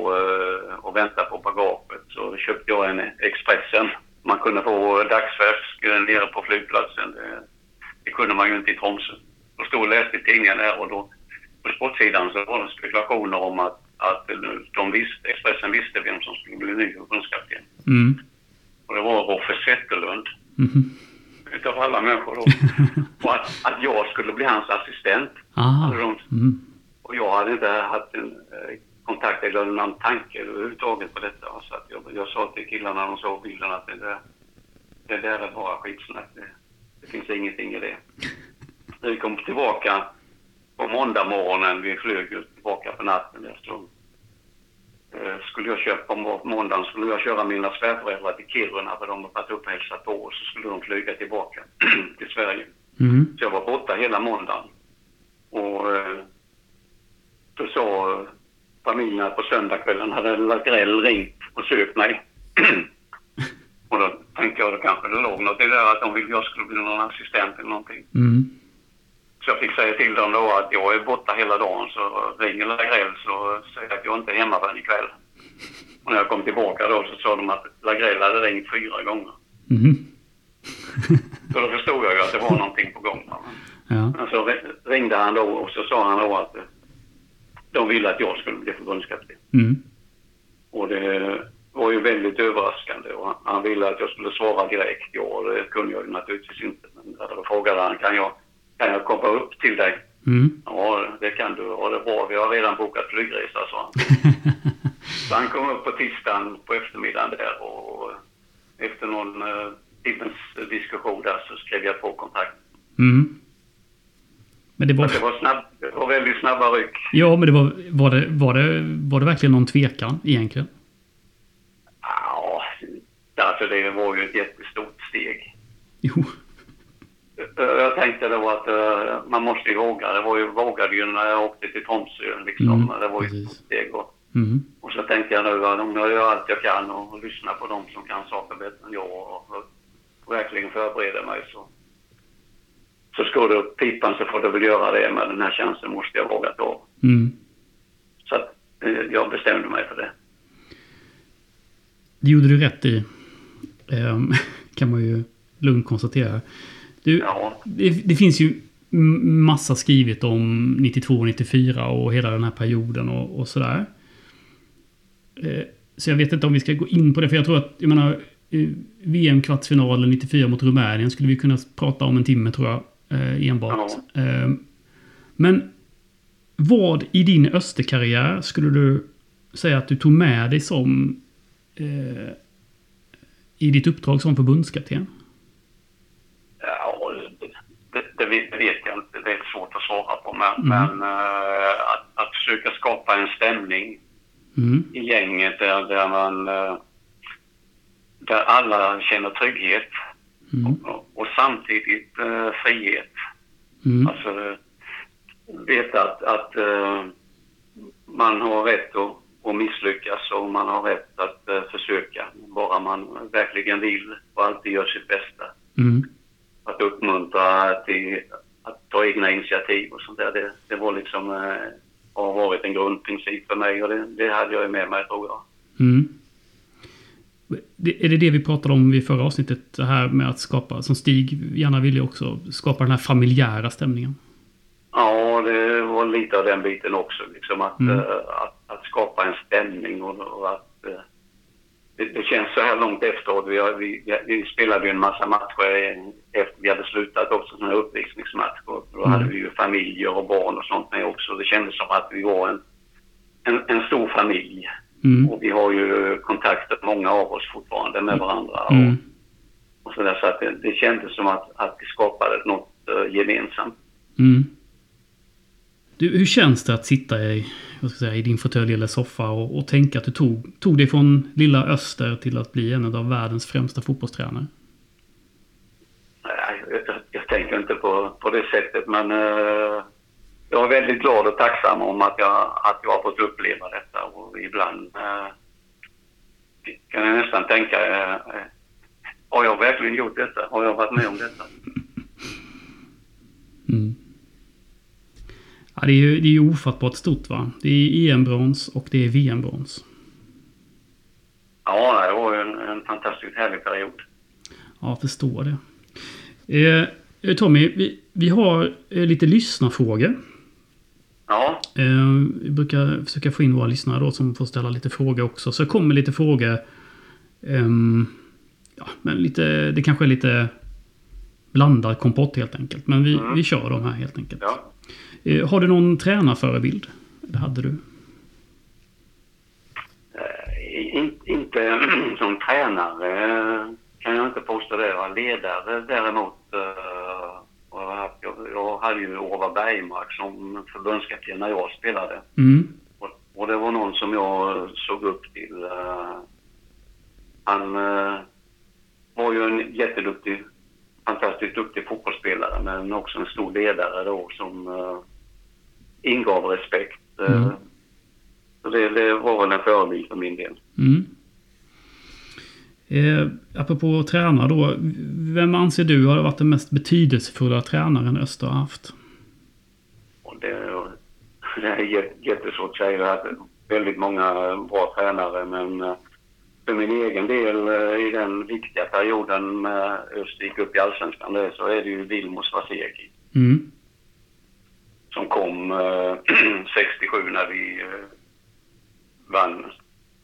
och väntade på bagaget så köpte jag en Expressen. Man kunde få dagsfärsk nere på flygplatsen. Det, det kunde man ju inte i Tromsö. Och stod och läste i tidningen där och då på sportsidan så var det spekulationer om att, att de visste, Expressen visste vem som skulle bli ny förbundskapten. Mm. Och det var Roffe Zetterlund. Mhm. Utav alla människor då. och att, att jag skulle bli hans assistent. Ah. De Mm. och jag hade inte haft en eh, kontakt eller någon tanke överhuvudtaget på detta. Så att jag, jag sa till killarna när de såg bilden att det där, det där är bara skitsnack. Det, det finns ingenting i det. När vi kom tillbaka på måndag morgonen, vi flög ju tillbaka på natten efter eh, skulle jag köra, på må- måndagen skulle jag köra mina svärföräldrar till Kiruna för de har varit uppe och hälsat på och så skulle de flyga tillbaka till Sverige. Mm. Så jag var borta hela måndagen. Och eh, då sa familjen på söndagskvällen hade Lagrell ringt och sökt mig. och då tänkte jag att det kanske det låg något i det där att de ville jag skulle bli någon assistent eller någonting. Mm. Så jag fick säga till dem då att jag är borta hela dagen så ringer Lagrell så säger jag att jag inte är hemma förrän ikväll. Och när jag kom tillbaka då så sa de att Lagrell hade ringt fyra gånger. Mhm. Så då förstod jag ju att det var någonting på gång. Ja. Men så ri- ringde han då och så sa han då att eh, de ville att jag skulle bli förbundskapten. Mm. Och det var ju väldigt överraskande och han- han ville att jag skulle svara direkt. Ja, det kunde jag ju naturligtvis inte. Men då frågade han, kan jag, kan jag komma upp till dig? Mm. Ja, det kan du. Ja, det är bra. Vi har redan bokat flygresa, sa han. Så han kom upp på tisdagen på eftermiddagen där och efter någon eh, timmens diskussion där så skrev jag på kontrakt. Mm. Men det Så var... det var, snabb, det var väldigt snabba ryck. Ja, men det var... Var det, var det, var det verkligen någon tvekan egentligen? Ja, alltså det var ju ett jättestort steg. Jo. Eh, Jag tänkte då att eh, man måste ju våga. Det var ju, vågade ju när jag åkte till Tromsö. Liksom. Mm, det var ju ett precis. steg. Och, Mm. och så tänkte jag nu att om jag gör allt jag kan och lyssnar på dem som kan saker bättre än jag och, och verkligen förbereder mig så, så ska det upp pipan så får du väl göra det. Men den här chansen måste jag våga ta. Mm. Så att, eh, jag bestämde mig för det. Det gjorde du rätt i. Ehm, kan man ju lugnt konstatera. Du, Ja. det, det finns ju massa skrivet om 92 och 94 och hela den här perioden och, och sådär. Eh, så jag vet inte om vi ska gå in på det, för jag tror att, jag menar, eh, VM-kvartsfinalen 94 mot Rumänien skulle vi kunna prata om en timme tror jag, eh, enbart. Eh, men vad i din Österkarriär skulle du säga att du tog med dig som eh, i ditt uppdrag som förbundskapten? Ja, det, vet- jag inte. Det är svårt att svara på. Men, Mm. men eh, att, att försöka skapa en stämning Mm. i gänget där, där man... eh, där alla känner trygghet Mm. och, och samtidigt eh, frihet. Mm. Alltså veta att, att man har rätt att, att misslyckas och man har rätt att försöka. Bara man verkligen vill och alltid gör sitt bästa Mm. Att uppmuntra till att ta egna initiativ och sånt där. Det, det var liksom, eh, har varit en grundprincip för mig och det, det hade jag med mig tror jag. Mm. Det, är det det vi pratade om i förra avsnittet? Det här med att skapa, som Stig gärna ville också, skapa den här familjära stämningen. Ja, det var lite av den biten också. Liksom att, Mm. eh, att, att skapa en stämning och, och att eh, det, det känns så här långt efteråt. Vi, har, vi, vi- spelade ju en massa matcher efter vi hade slutat också, sådana uppvisningsmatcher. Då Mm. hade vi ju familjer och barn och sånt med också. Det kändes som att vi var en, en, en stor familj. Mm. Och vi har ju kontakter, många av oss fortfarande, med varandra. Mm. Och, och så där, så att det, det kändes som att, att vi skapade något eh, gemensamt. Mm. Du, hur känns det att sitta i, säga, i din fåtölj eller soffa och, och tänka att du tog, tog dig från lilla öster till att bli en av världens främsta fotbollstränare? Nej, jag, jag tänker inte på, på det sättet, men eh, jag är väldigt glad och tacksam om att jag, att jag har fått uppleva detta. Och ibland eh, kan jag nästan tänka, eh, har jag verkligen gjort detta? Har jag varit med om detta? Mm. Ja, det är ju det är ofattbart stort va? Det är EM-brons och det är VM-brons. Ja, det var ju en, en fantastiskt härlig period. Ja, jag förstår det. Eh, eh, Tommy, vi, vi har eh, lite lyssnarfrågor. Ja, Eh, vi brukar försöka få in våra lyssnare då som får ställa lite frågor också. Så det kommer lite frågor. ehm, ja, men lite, det kanske är lite blandad kompott helt enkelt. Men vi, Mm. vi kör dem här helt enkelt. ja. Eh, har du någon tränarförebild? Det hade du. Eh, in, inte som tränare eh, kan jag inte påstå det. Ledare däremot. jag hade ju Orvar Bergmark som förbundskapten när jag spelade. Mm. Och, och det var någon som jag såg upp till. han var ju en jätteduktig, fantastiskt duktig fotbollsspelare men också en stor ledare då som uh, ingav respekt. eh. Mm. Så det, det var väl en förebild för min del. Mm. Eh, apropå tränare då. Vem anser du har varit den mest betydelsefulla tränaren Öster har haft? Det, det är jät- jättesvårt att säga. Jag har haft väldigt många bra tränare men eh, för min egen del eh, i den viktiga perioden med Öster gick upp i Allsvenskan där, så är det ju Vilmos Vaseki Mm. som kom eh, 67 när vi eh, vann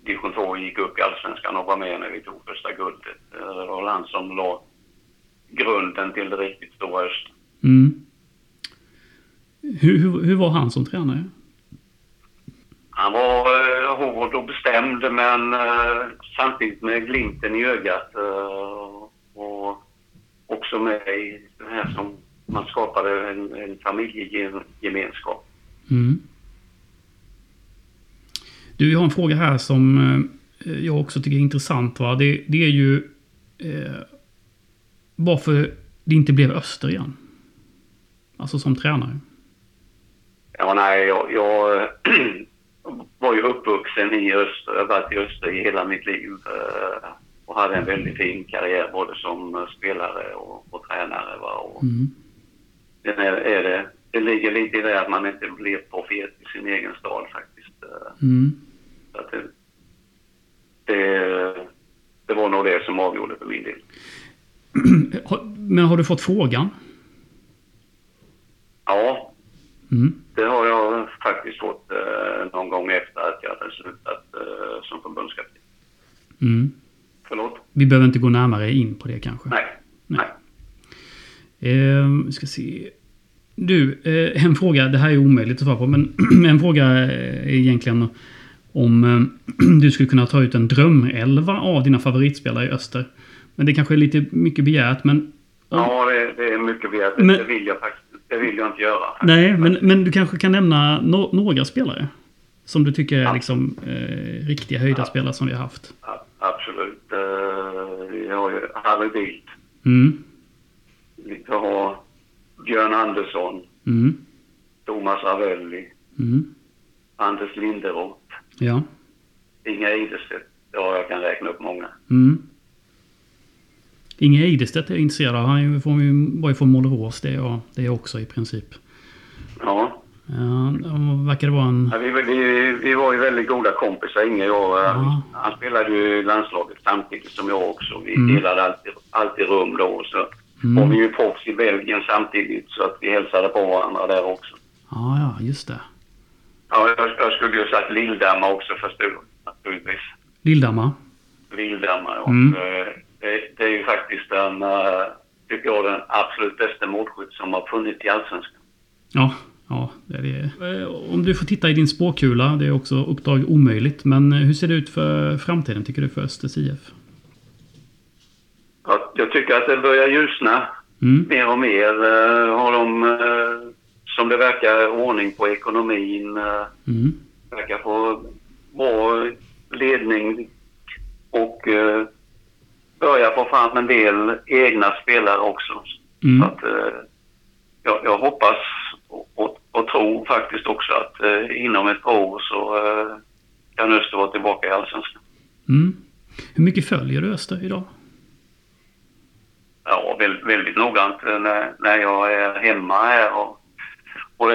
division 2 och gick upp i Allsvenskan och var med när vi tog första guldet. Eh, Det var han som la grunden till det riktigt stora Öster. Mm. Hur, hur, hur var han som tränare? Han var eh, hård och bestämd men eh, samtidigt med glimten i ögat. Eh, och också med i det här som man skapade en, en familjegemenskap. Mm. Du, jag har en fråga här som eh, jag också tycker är intressant. Va? Det, det är ju eh, varför det inte blev Öster igen. Alltså som tränare. Ja, nej, jag, jag var ju uppvuxen i Öster. Jag har varit i Öster i hela mitt liv. eh, Och hade en väldigt fin karriär både som spelare och, och tränare. Va? Och Mm. Är, är det, det ligger lite i det att man inte blir profet i sin egen stad faktiskt. eh. Mm. Så att det, det, det var nog det som avgjorde för min del. Men har du fått frågan? Ja, Mm. det har jag faktiskt fått eh, någon gång efter att jag hade slutat eh, som förbundskapten. Mm. Förlåt? Vi behöver inte gå närmare in på det kanske. Nej. Nej. Nej. Eh, ska se. Du, eh, en fråga. Det här är omöjligt att svara på. Men en fråga är egentligen om eh, du skulle kunna ta ut en drömelva av dina favoritspelare i öster. Men det kanske är lite mycket begärt. Men, Ja, det, det är mycket begärt. Men- Det vill jag faktiskt det vill jag inte göra. nej, men, men du kanske kan nämna no några spelare. Som du tycker är liksom, eh, riktiga höjda spelare som vi har haft. Absolut. Eh, vi har ju Harry Bildt. Mm. Vi har Björn Andersson. Mm. Thomas Ravelli. Mm. Anders Linderoth. Ja. Inga Idestedt. Ja, jag kan räkna upp många. Mm. Inge Eidestedt är jag intresserad av. Han är ju från, var ju från Målerås. Det är jag, det är jag också i princip. Ja, Ja, han verkar vara en... Ja, vi, vi, vi var ju väldigt goda kompisar, Inge och jag. Ja. Han spelade ju i landslaget samtidigt som jag också. Vi Mm. delade alltid, alltid rum då. Så Mm. var vi ju proffs i Belgien samtidigt så att vi hälsade på varandra där också. Ja, ja, just det. Ja, jag, jag skulle ju sagt Lilldamma också förstår naturligtvis. Lilldammar. Lilldamma, ja. Mm. Eh, Det, det är ju faktiskt den, eh, tycker jag, den absolut bästa målskytt som har funnits i Allsvenskan. Ja, ja, det är det. Eh, Om du får titta i din spåkula, det är också uppdrag omöjligt. Men eh, hur ser det ut för framtiden tycker du för Östers IF? Jag, jag tycker att det börjar ljusna Mm. mer och mer. har de, som det verkar, ordning på ekonomin. Mm. verkar få bra ledning och eh, börja få fram en del egna spelare också. Mm. Så att, eh, jag, jag hoppas och, och, och tror faktiskt också att eh, inom ett par år så eh, kan Öster vara tillbaka i Allsvenskan. Mm. Hur mycket följer du Öster idag? Ja, väldigt, väldigt noggrant eh, när, när jag är hemma här och, och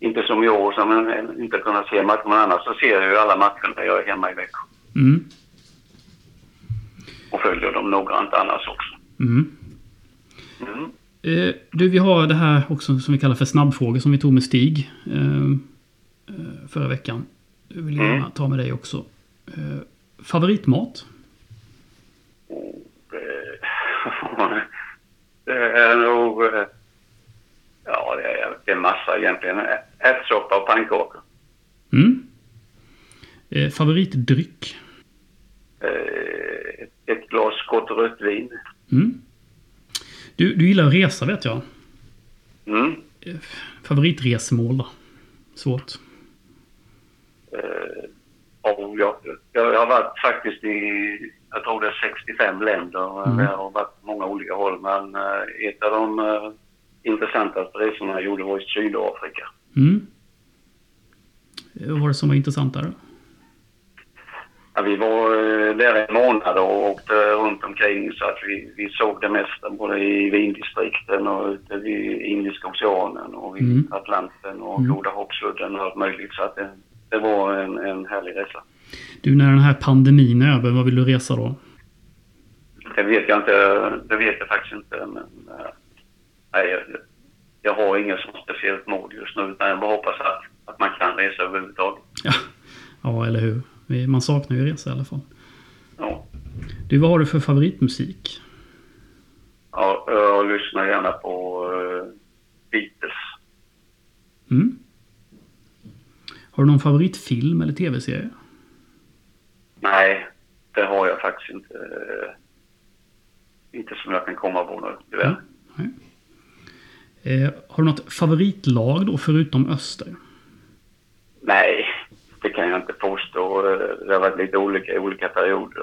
inte som i år som jag inte kunnat se matcher. Men annars så ser jag ju alla matcher när jag är hemma i Växjö. Mm. Och följer dem noggrant annars också. Mm. Mm. Eh, du, vi har det här också som vi kallar för snabbfrågor som vi tog med Stig eh, eh, förra veckan. Det vill jag gärna ta med dig också. Eh, favoritmat? Eh, det är nog... Ja, det är, det är massa egentligen. Ärtsoppa och pannkakor. Mm. Favoritdryck? Eh, ett- glas gott rött vin. Mm. Du, du gillar att resa vet jag. Mm. Favoritresmål då? Svårt. Eh, och jag, jag har varit faktiskt i, jag tror det är 65 länder. Mm. Det har varit på många olika håll. Men eh, ett av de eh, intressantaste resorna jag gjorde var i Sydafrika. Mm. Vad var det som var intressant där? Ja, vi var eh, där en månad och åkte runt omkring så att vi, vi såg det mesta både i vindistrikten och ute vid Indiska oceanen och vid Mm. Atlanten och Mm. Goda Hoppsudden och allt möjligt. Så att det, det var en, en härlig resa. Du, när den här pandemin är över, vad vill du resa då? Det vet jag inte, det vet jag faktiskt inte men eh, nej, jag, jag har inget som speciellt mål just nu utan jag bara hoppas att, att man kan resa överhuvudtaget. Ja, ja eller hur? Man saknar ju resa i alla fall. Ja. Du, vad har du för favoritmusik? Ja, jag lyssnar gärna på uh, Beatles. Mm. Har du någon favoritfilm eller tv-serie? Nej, det har jag faktiskt inte. eh, Inte som jag kan komma på nu, tyvärr. Nej. Eh, har du något favoritlag då, förutom Öster? Nej, det kan jag inte påstå. Eh, Det har varit lite olika i olika perioder.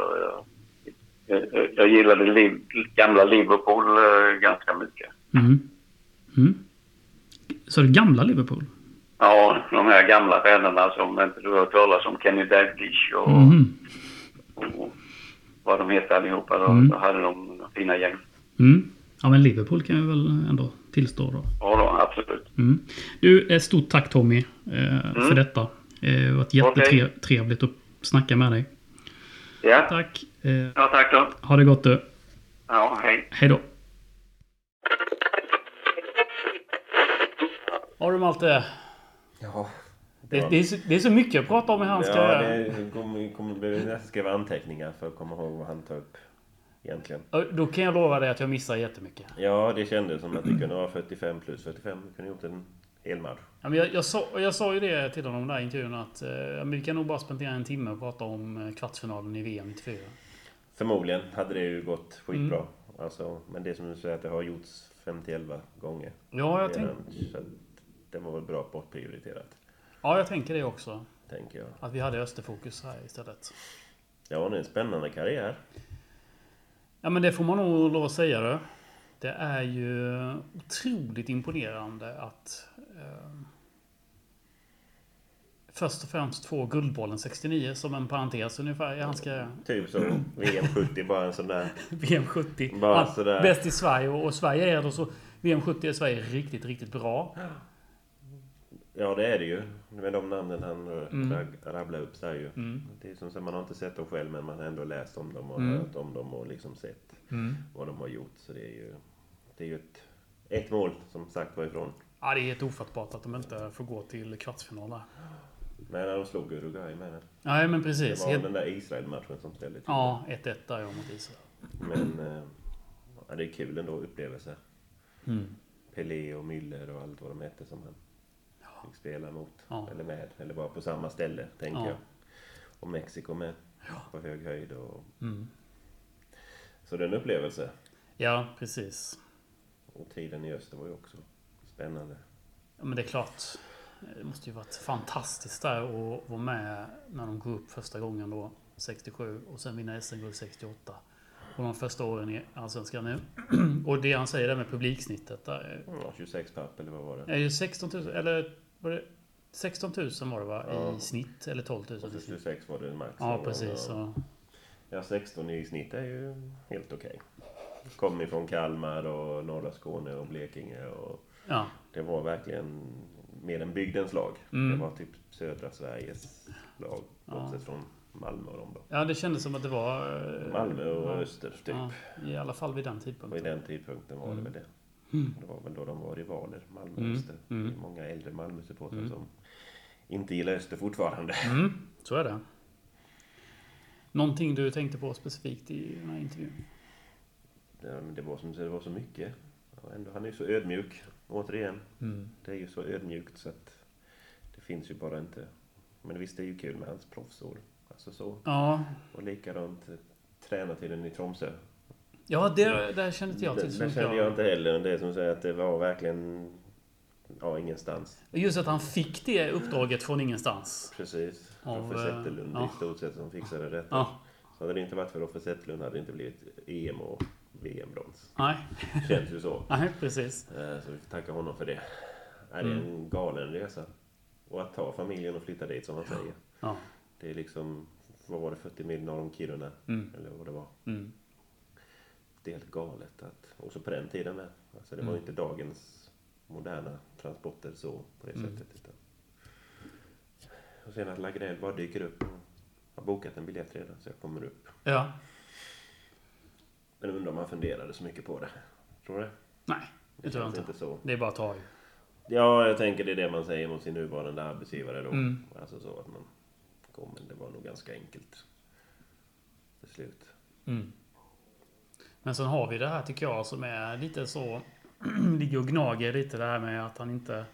Jag, jag, jag gillade liv, gamla Liverpool eh, ganska mycket. Mm. Mm. Så är det gamla Liverpool? Ja, de här gamla vännerna som inte du har hört talas om, Kenny Dalglish och, Mhm. och vad de heter allihopa. Då, Mm. då hade de fina gäng. Mm. Ja, men Liverpool kan vi väl ändå tillstå då. Ja, då, absolut. Mm. Du, ett stort tack Tommy eh, för detta. Eh, Det har varit jättetrevligt att snacka med dig. Ja, Tack. Eh, ja tack då. ha det gott du. Ja, hej. Hej då. Har du Malte? Ja. Det, det, är så, det är så mycket att prata om i hans Ja, det kommer, kommer bli nästan skriva anteckningar för att komma ihåg vad han tar upp. Egentligen. Då kan jag lova dig att jag missar jättemycket. Ja, det kändes som att det kunde vara 45 plus 45. Vi kunde gjort en hel match. Ja, men jag, jag, sa, jag sa ju det till honom i där intervjun att eh, vi kan nog bara spendera en timme och prata om eh, kvartsfinalen i VM 94. Förmodligen hade det ju gått skitbra. Mm. Alltså, men det som du säger att det har gjorts 50-11 gånger. Ja, jag, tänk, redan, så att det var väl bra bortprioriterat. ja, jag tänker det också. Tänker jag. Att vi hade Österfokus här istället. Ja, det är en spännande karriär. Ja, men det får man nog lov att säga det. Det är ju otroligt imponerande att först och främst få Guldbollen 69 som en parentes ungefär i hans karriär. Typ som VM 70, bara en sån där... VM 70. Bara Han- sådär. Bäst i Sverige och, och Sverige är då så... VM 70 är Sverige riktigt, riktigt bra. Ja, det är det ju. Med de namnen han Mm. rabblade upp så är ju. Mm. Det är som så man har inte sett dem själv, men man har ändå läst om dem och Mm. hört om dem och liksom sett Mm. vad de har gjort. Så det är ju... Det är ju ett, ett mål, som sagt var ifrån. Ja, det är helt ofattbart att de inte får gå till kvartsfinal där. Men när de slog Uruguay med det. Nej, men Det precis. var Helt, den där Israel-matchen som ställde till ja, 1-1 där ja, mot Israel. det. Men... eh, Ja, det är kul ändå upplevelse. Mm. Pelé och Müller och allt vad de hette som han fick spela mot. Ja. Eller med. Eller bara på samma ställe, tänker Ja. jag. Och Mexiko med. På hög höjd och... Mm. Så det är en upplevelse. Ja, precis. Och tiden i öster var ju också spännande. Ja, men det är klart. Det måste ju varit fantastiskt där att vara med när de går upp första gången då, 67, och sen vinna SM-guld 68. Och de första åren i Allsvenskan nu. Och det han säger där med publiksnittet där. Ja, 26 papp eller vad var det? Är ju 16 000, eller var det 16 000 var det va? Ja. I snitt, eller 12 000 Och så i snitt. 26 var det max. Ja, precis. Så. Ja, 16 i snitt är ju helt okej. Kom ifrån Kalmar och norra Skåne och Blekinge och Ja. det var verkligen mer än bygdens lag. Mm. Det var typ södra Sveriges lag. Ja. Bortsett från Malmö och dem då. Ja, det kändes som att det var... eh, Malmö och ja, Öster typ. Ja, I alla fall vid den tidpunkten. den tidpunkten var det väl det. Mm. Det var väl då de var rivaler, Malmö och Mm, Öster. mm. Det är många äldre Malmö-supportrar Mm. som inte gillar Öster fortfarande. Mm, så är det. Någonting du tänkte på specifikt i den här intervjun? Men det, var som, det var så mycket. Ändå, han är ju så ödmjuk, återigen. Mm. Det är ju så ödmjukt så att det finns ju bara inte. Men visst, det är ju kul med hans proffsår. Alltså så. Ja, Och likadant eh, tränartiden i Tromsö. ja det, det kände inte jag Det, till det mycket kände jag inte heller. Det är som säger att det var verkligen... Ja, ingenstans. Just att han fick det uppdraget från ingenstans. Precis. Av, Roffe eh, Zetterlund ja. i stort sett som fixade detta. Ja, Så hade det inte varit för Roffe Zetterlund hade det inte blivit EM och VM-brons. nej, Känns ju så. nej precis. Eh, Så vi får tacka honom för det. Nej, det är en galen resa. Och att ta familjen och flytta dit som han säger. Ja. Det är liksom, vad var det, 40 mil norr om Kiruna? Mm. Eller vad det var. Mm. Det är helt galet. Att, och så på den tiden med. Alltså det var ju inte dagens moderna transporter så på det Mm. sättet. Utan. Och sen att Lagrell bara dyker upp. och har bokat en biljett redan så jag kommer upp. Ja, Men undrar om han funderade så mycket på det. Tror du det? nej, det tror jag inte. inte så. Det är bara att ta i. Ja, jag tänker det är det man säger mot sin nuvarande arbetsgivare då. Mm. Alltså så att man kom, men det var nog ganska enkelt beslut. Mm. Men sen har vi det här tycker jag som är lite så... ligger och gnager lite det här med att han inte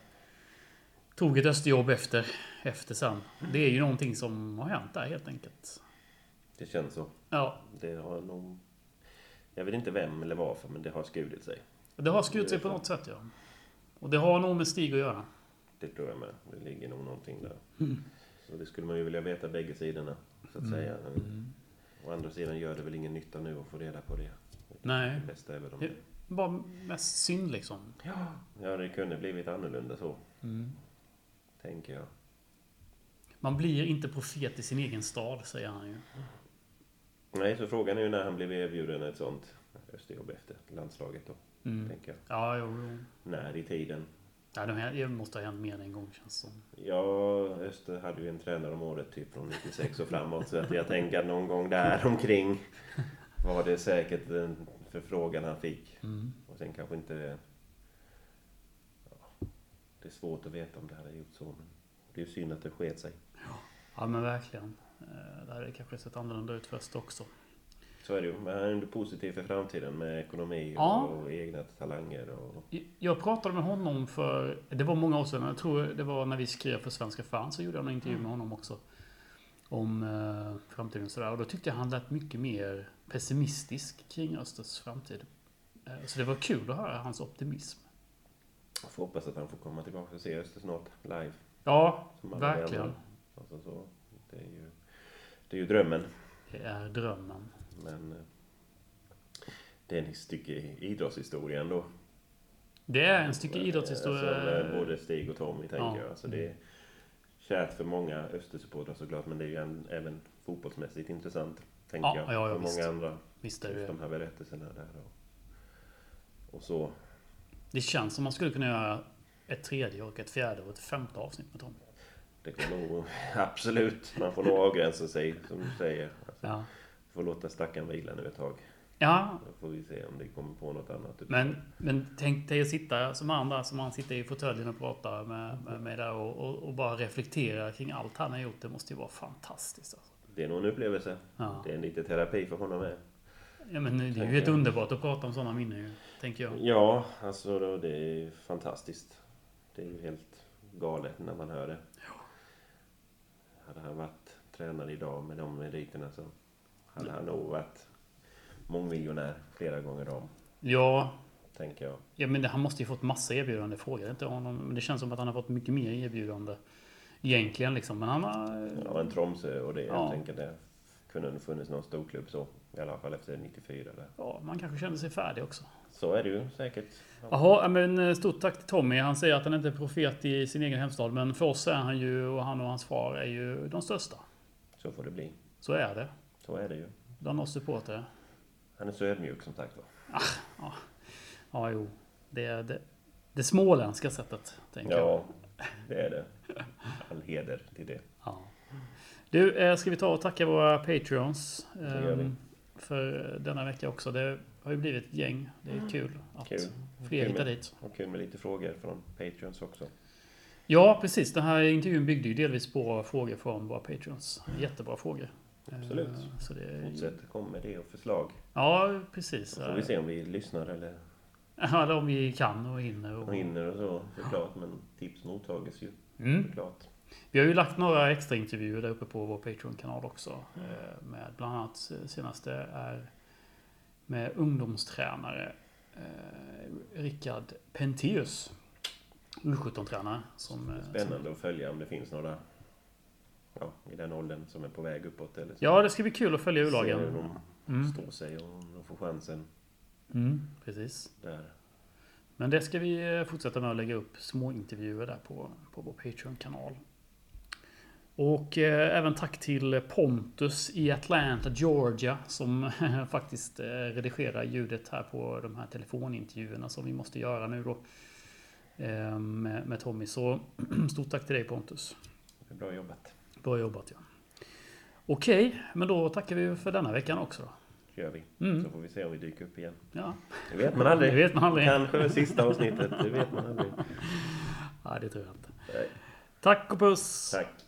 tog ett österjobb efter, efter sen. Det är ju någonting som har hänt där helt enkelt. Det känns så. Ja, Det har nog... Jag vet inte vem eller varför, men det har skurit sig. det har skurit sig på något sätt ja. Och det har nog med Stig att göra. Det tror jag med. Det ligger nog någonting där. Mm. Så det skulle man ju vilja veta bägge sidorna, så att säga. Å andra sidan gör det väl ingen nytta nu att få reda på det. Nej. Det bästa är väl om Det- Bara mest synd liksom. Ja, det kunde blivit annorlunda så, Mm. tänker jag. Man blir inte profet i sin egen stad, säger han ju. Nej, så frågan är ju när han blev erbjuden ett sånt österjobb efter landslaget då, Mm. tänker jag. Ja, jo, jo. När i tiden? Ja, det här- det måste ha hänt mer än en gång känns som. Ja, Öster hade ju en tränare om året typ från 96 och framåt. Så att jag tänker att någon gång där omkring var det säkert en förfrågan han fick. Mm. Och sen kanske inte... Ja, det är svårt att veta om det hade gjort så. Men det är ju synd att det sket sig. Ja, men verkligen. Eh, Det hade kanske sett annorlunda ut först också. Så är det ju. Men han är positiv för framtiden med ekonomi och, Ja. och egna talanger. Och, Jag pratade med honom för, det var många år sedan, jag tror det var när vi skrev för Svenska fans, så gjorde jag en intervju med honom också. Om eh, framtiden och sådär. Och då tyckte jag han lät mycket mer pessimistisk kring Östers framtid. Eh, så det var kul att höra hans optimism. jag får hoppas att han får komma tillbaka och se Öster snart live. Ja, verkligen. Alltså så, det, är ju, det är ju drömmen. Det är drömmen. Men eh, det är ett stycke idrottshistoria ändå. Det är en stycke idrottshistoria. Som eh, både Stig och Tommy tänker Ja. jag. Alltså det är kärt för många Östersupportrar såklart. Men det är ju en, även fotbollsmässigt intressant. Tänker Ja, jag. ja, ja, för visst. många andra. Visst är det de här berättelserna där. Och, och så. Det känns som man skulle kunna göra ett tredje och ett fjärde och ett femte avsnitt med Tom. Det kan nog absolut. Man får nog avgränsa sig som du säger. Alltså, Ja. får låta stackaren vila nu ett tag. Ja, Då får vi se om det kommer på något annat. men, men tänk dig att sitta som han där, som han sitter i fåtöljen och pratar med, med mig där och, och, och bara reflektera kring allt han har gjort. Det måste ju vara fantastiskt. Alltså. Det är nog en upplevelse. Ja. Det är lite terapi för honom med. Ja, men det är ju helt underbart att prata om sådana minnen tänker jag. Ja, alltså det är fantastiskt. Det är ju helt galet när man hör det. Hade han varit tränare idag med de meriterna så hade han nog varit mångmiljonär flera gånger om, Ja, tänker jag. ja men det, han måste ju fått massa erbjudande. Frågar inte honom. Men det känns som att han har fått mycket mer erbjudande. Egentligen liksom. Men han har... Ja, en Tromsö och det. Ja. Jag tänker det kunde nog funnits någon storklubb så. I alla fall efter 94 där. Ja, man kanske kände sig färdig också. Så är det ju säkert. Ja. Jaha, ja, men eh, stort tack till Tommy. Han säger att han inte är profet i sin egen hemstad. Men för oss är han ju, och han och hans far är ju de största. Så får det bli. Så är det. Så är det ju. Bland oss supportrar. Han är så ödmjuk som sagt var. Ja, jo. Det är det, det småländska sättet, tänker jag. Ja, det är det. All heder till det. Ja. Du, eh, ska vi ta och tacka våra Patreons ehm, för denna vecka också. Det har ju blivit ett gäng. Det är kul att Kul. fler Kul hittar med- dit. Och kul med lite frågor från Patreons också. Ja, precis. Den här intervjun byggde ju delvis på frågor från våra Patreons. Jättebra frågor. Absolut. Eh, Så det, Fortsätt komma med det och förslag. Ja, precis. Så får vi se om vi lyssnar eller Ja, eller om vi kan och hinner. och Och... hinner och så såklart. Men tips mottages ju Mm. såklart. Vi har ju lagt några extra intervjuer där uppe på vår Patreon-kanal också. eh, Med bland annat eh, senaste är med ungdomstränare eh, Rickard Penteus. U17-tränare. Som, eh, som, Spännande att följa om det finns några ja, i den åldern som är på väg uppåt. Eller så. ja, det ska bli kul att följa Se hur U-lagen. de Mm. står sig och de får chansen Mm, precis. där. Men det ska vi fortsätta med att lägga upp små intervjuer där på, på vår Patreon-kanal. Och eh, även tack till Pontus i Atlanta, Georgia som faktiskt eh, redigerar ljudet här på de här telefonintervjuerna som vi måste göra nu då. Eh, med, med Tommy. Så stort tack till dig Pontus. Bra jobbat. Bra jobbat ja. Okej, men då tackar vi för denna veckan också då. Det gör vi. Mm. Så får vi se om vi dyker upp igen. Ja, Det vet man aldrig. det vet man aldrig. Kanske sista avsnittet. Det vet man aldrig. Ja, det tror jag inte. Nej. Tack och puss! Tack.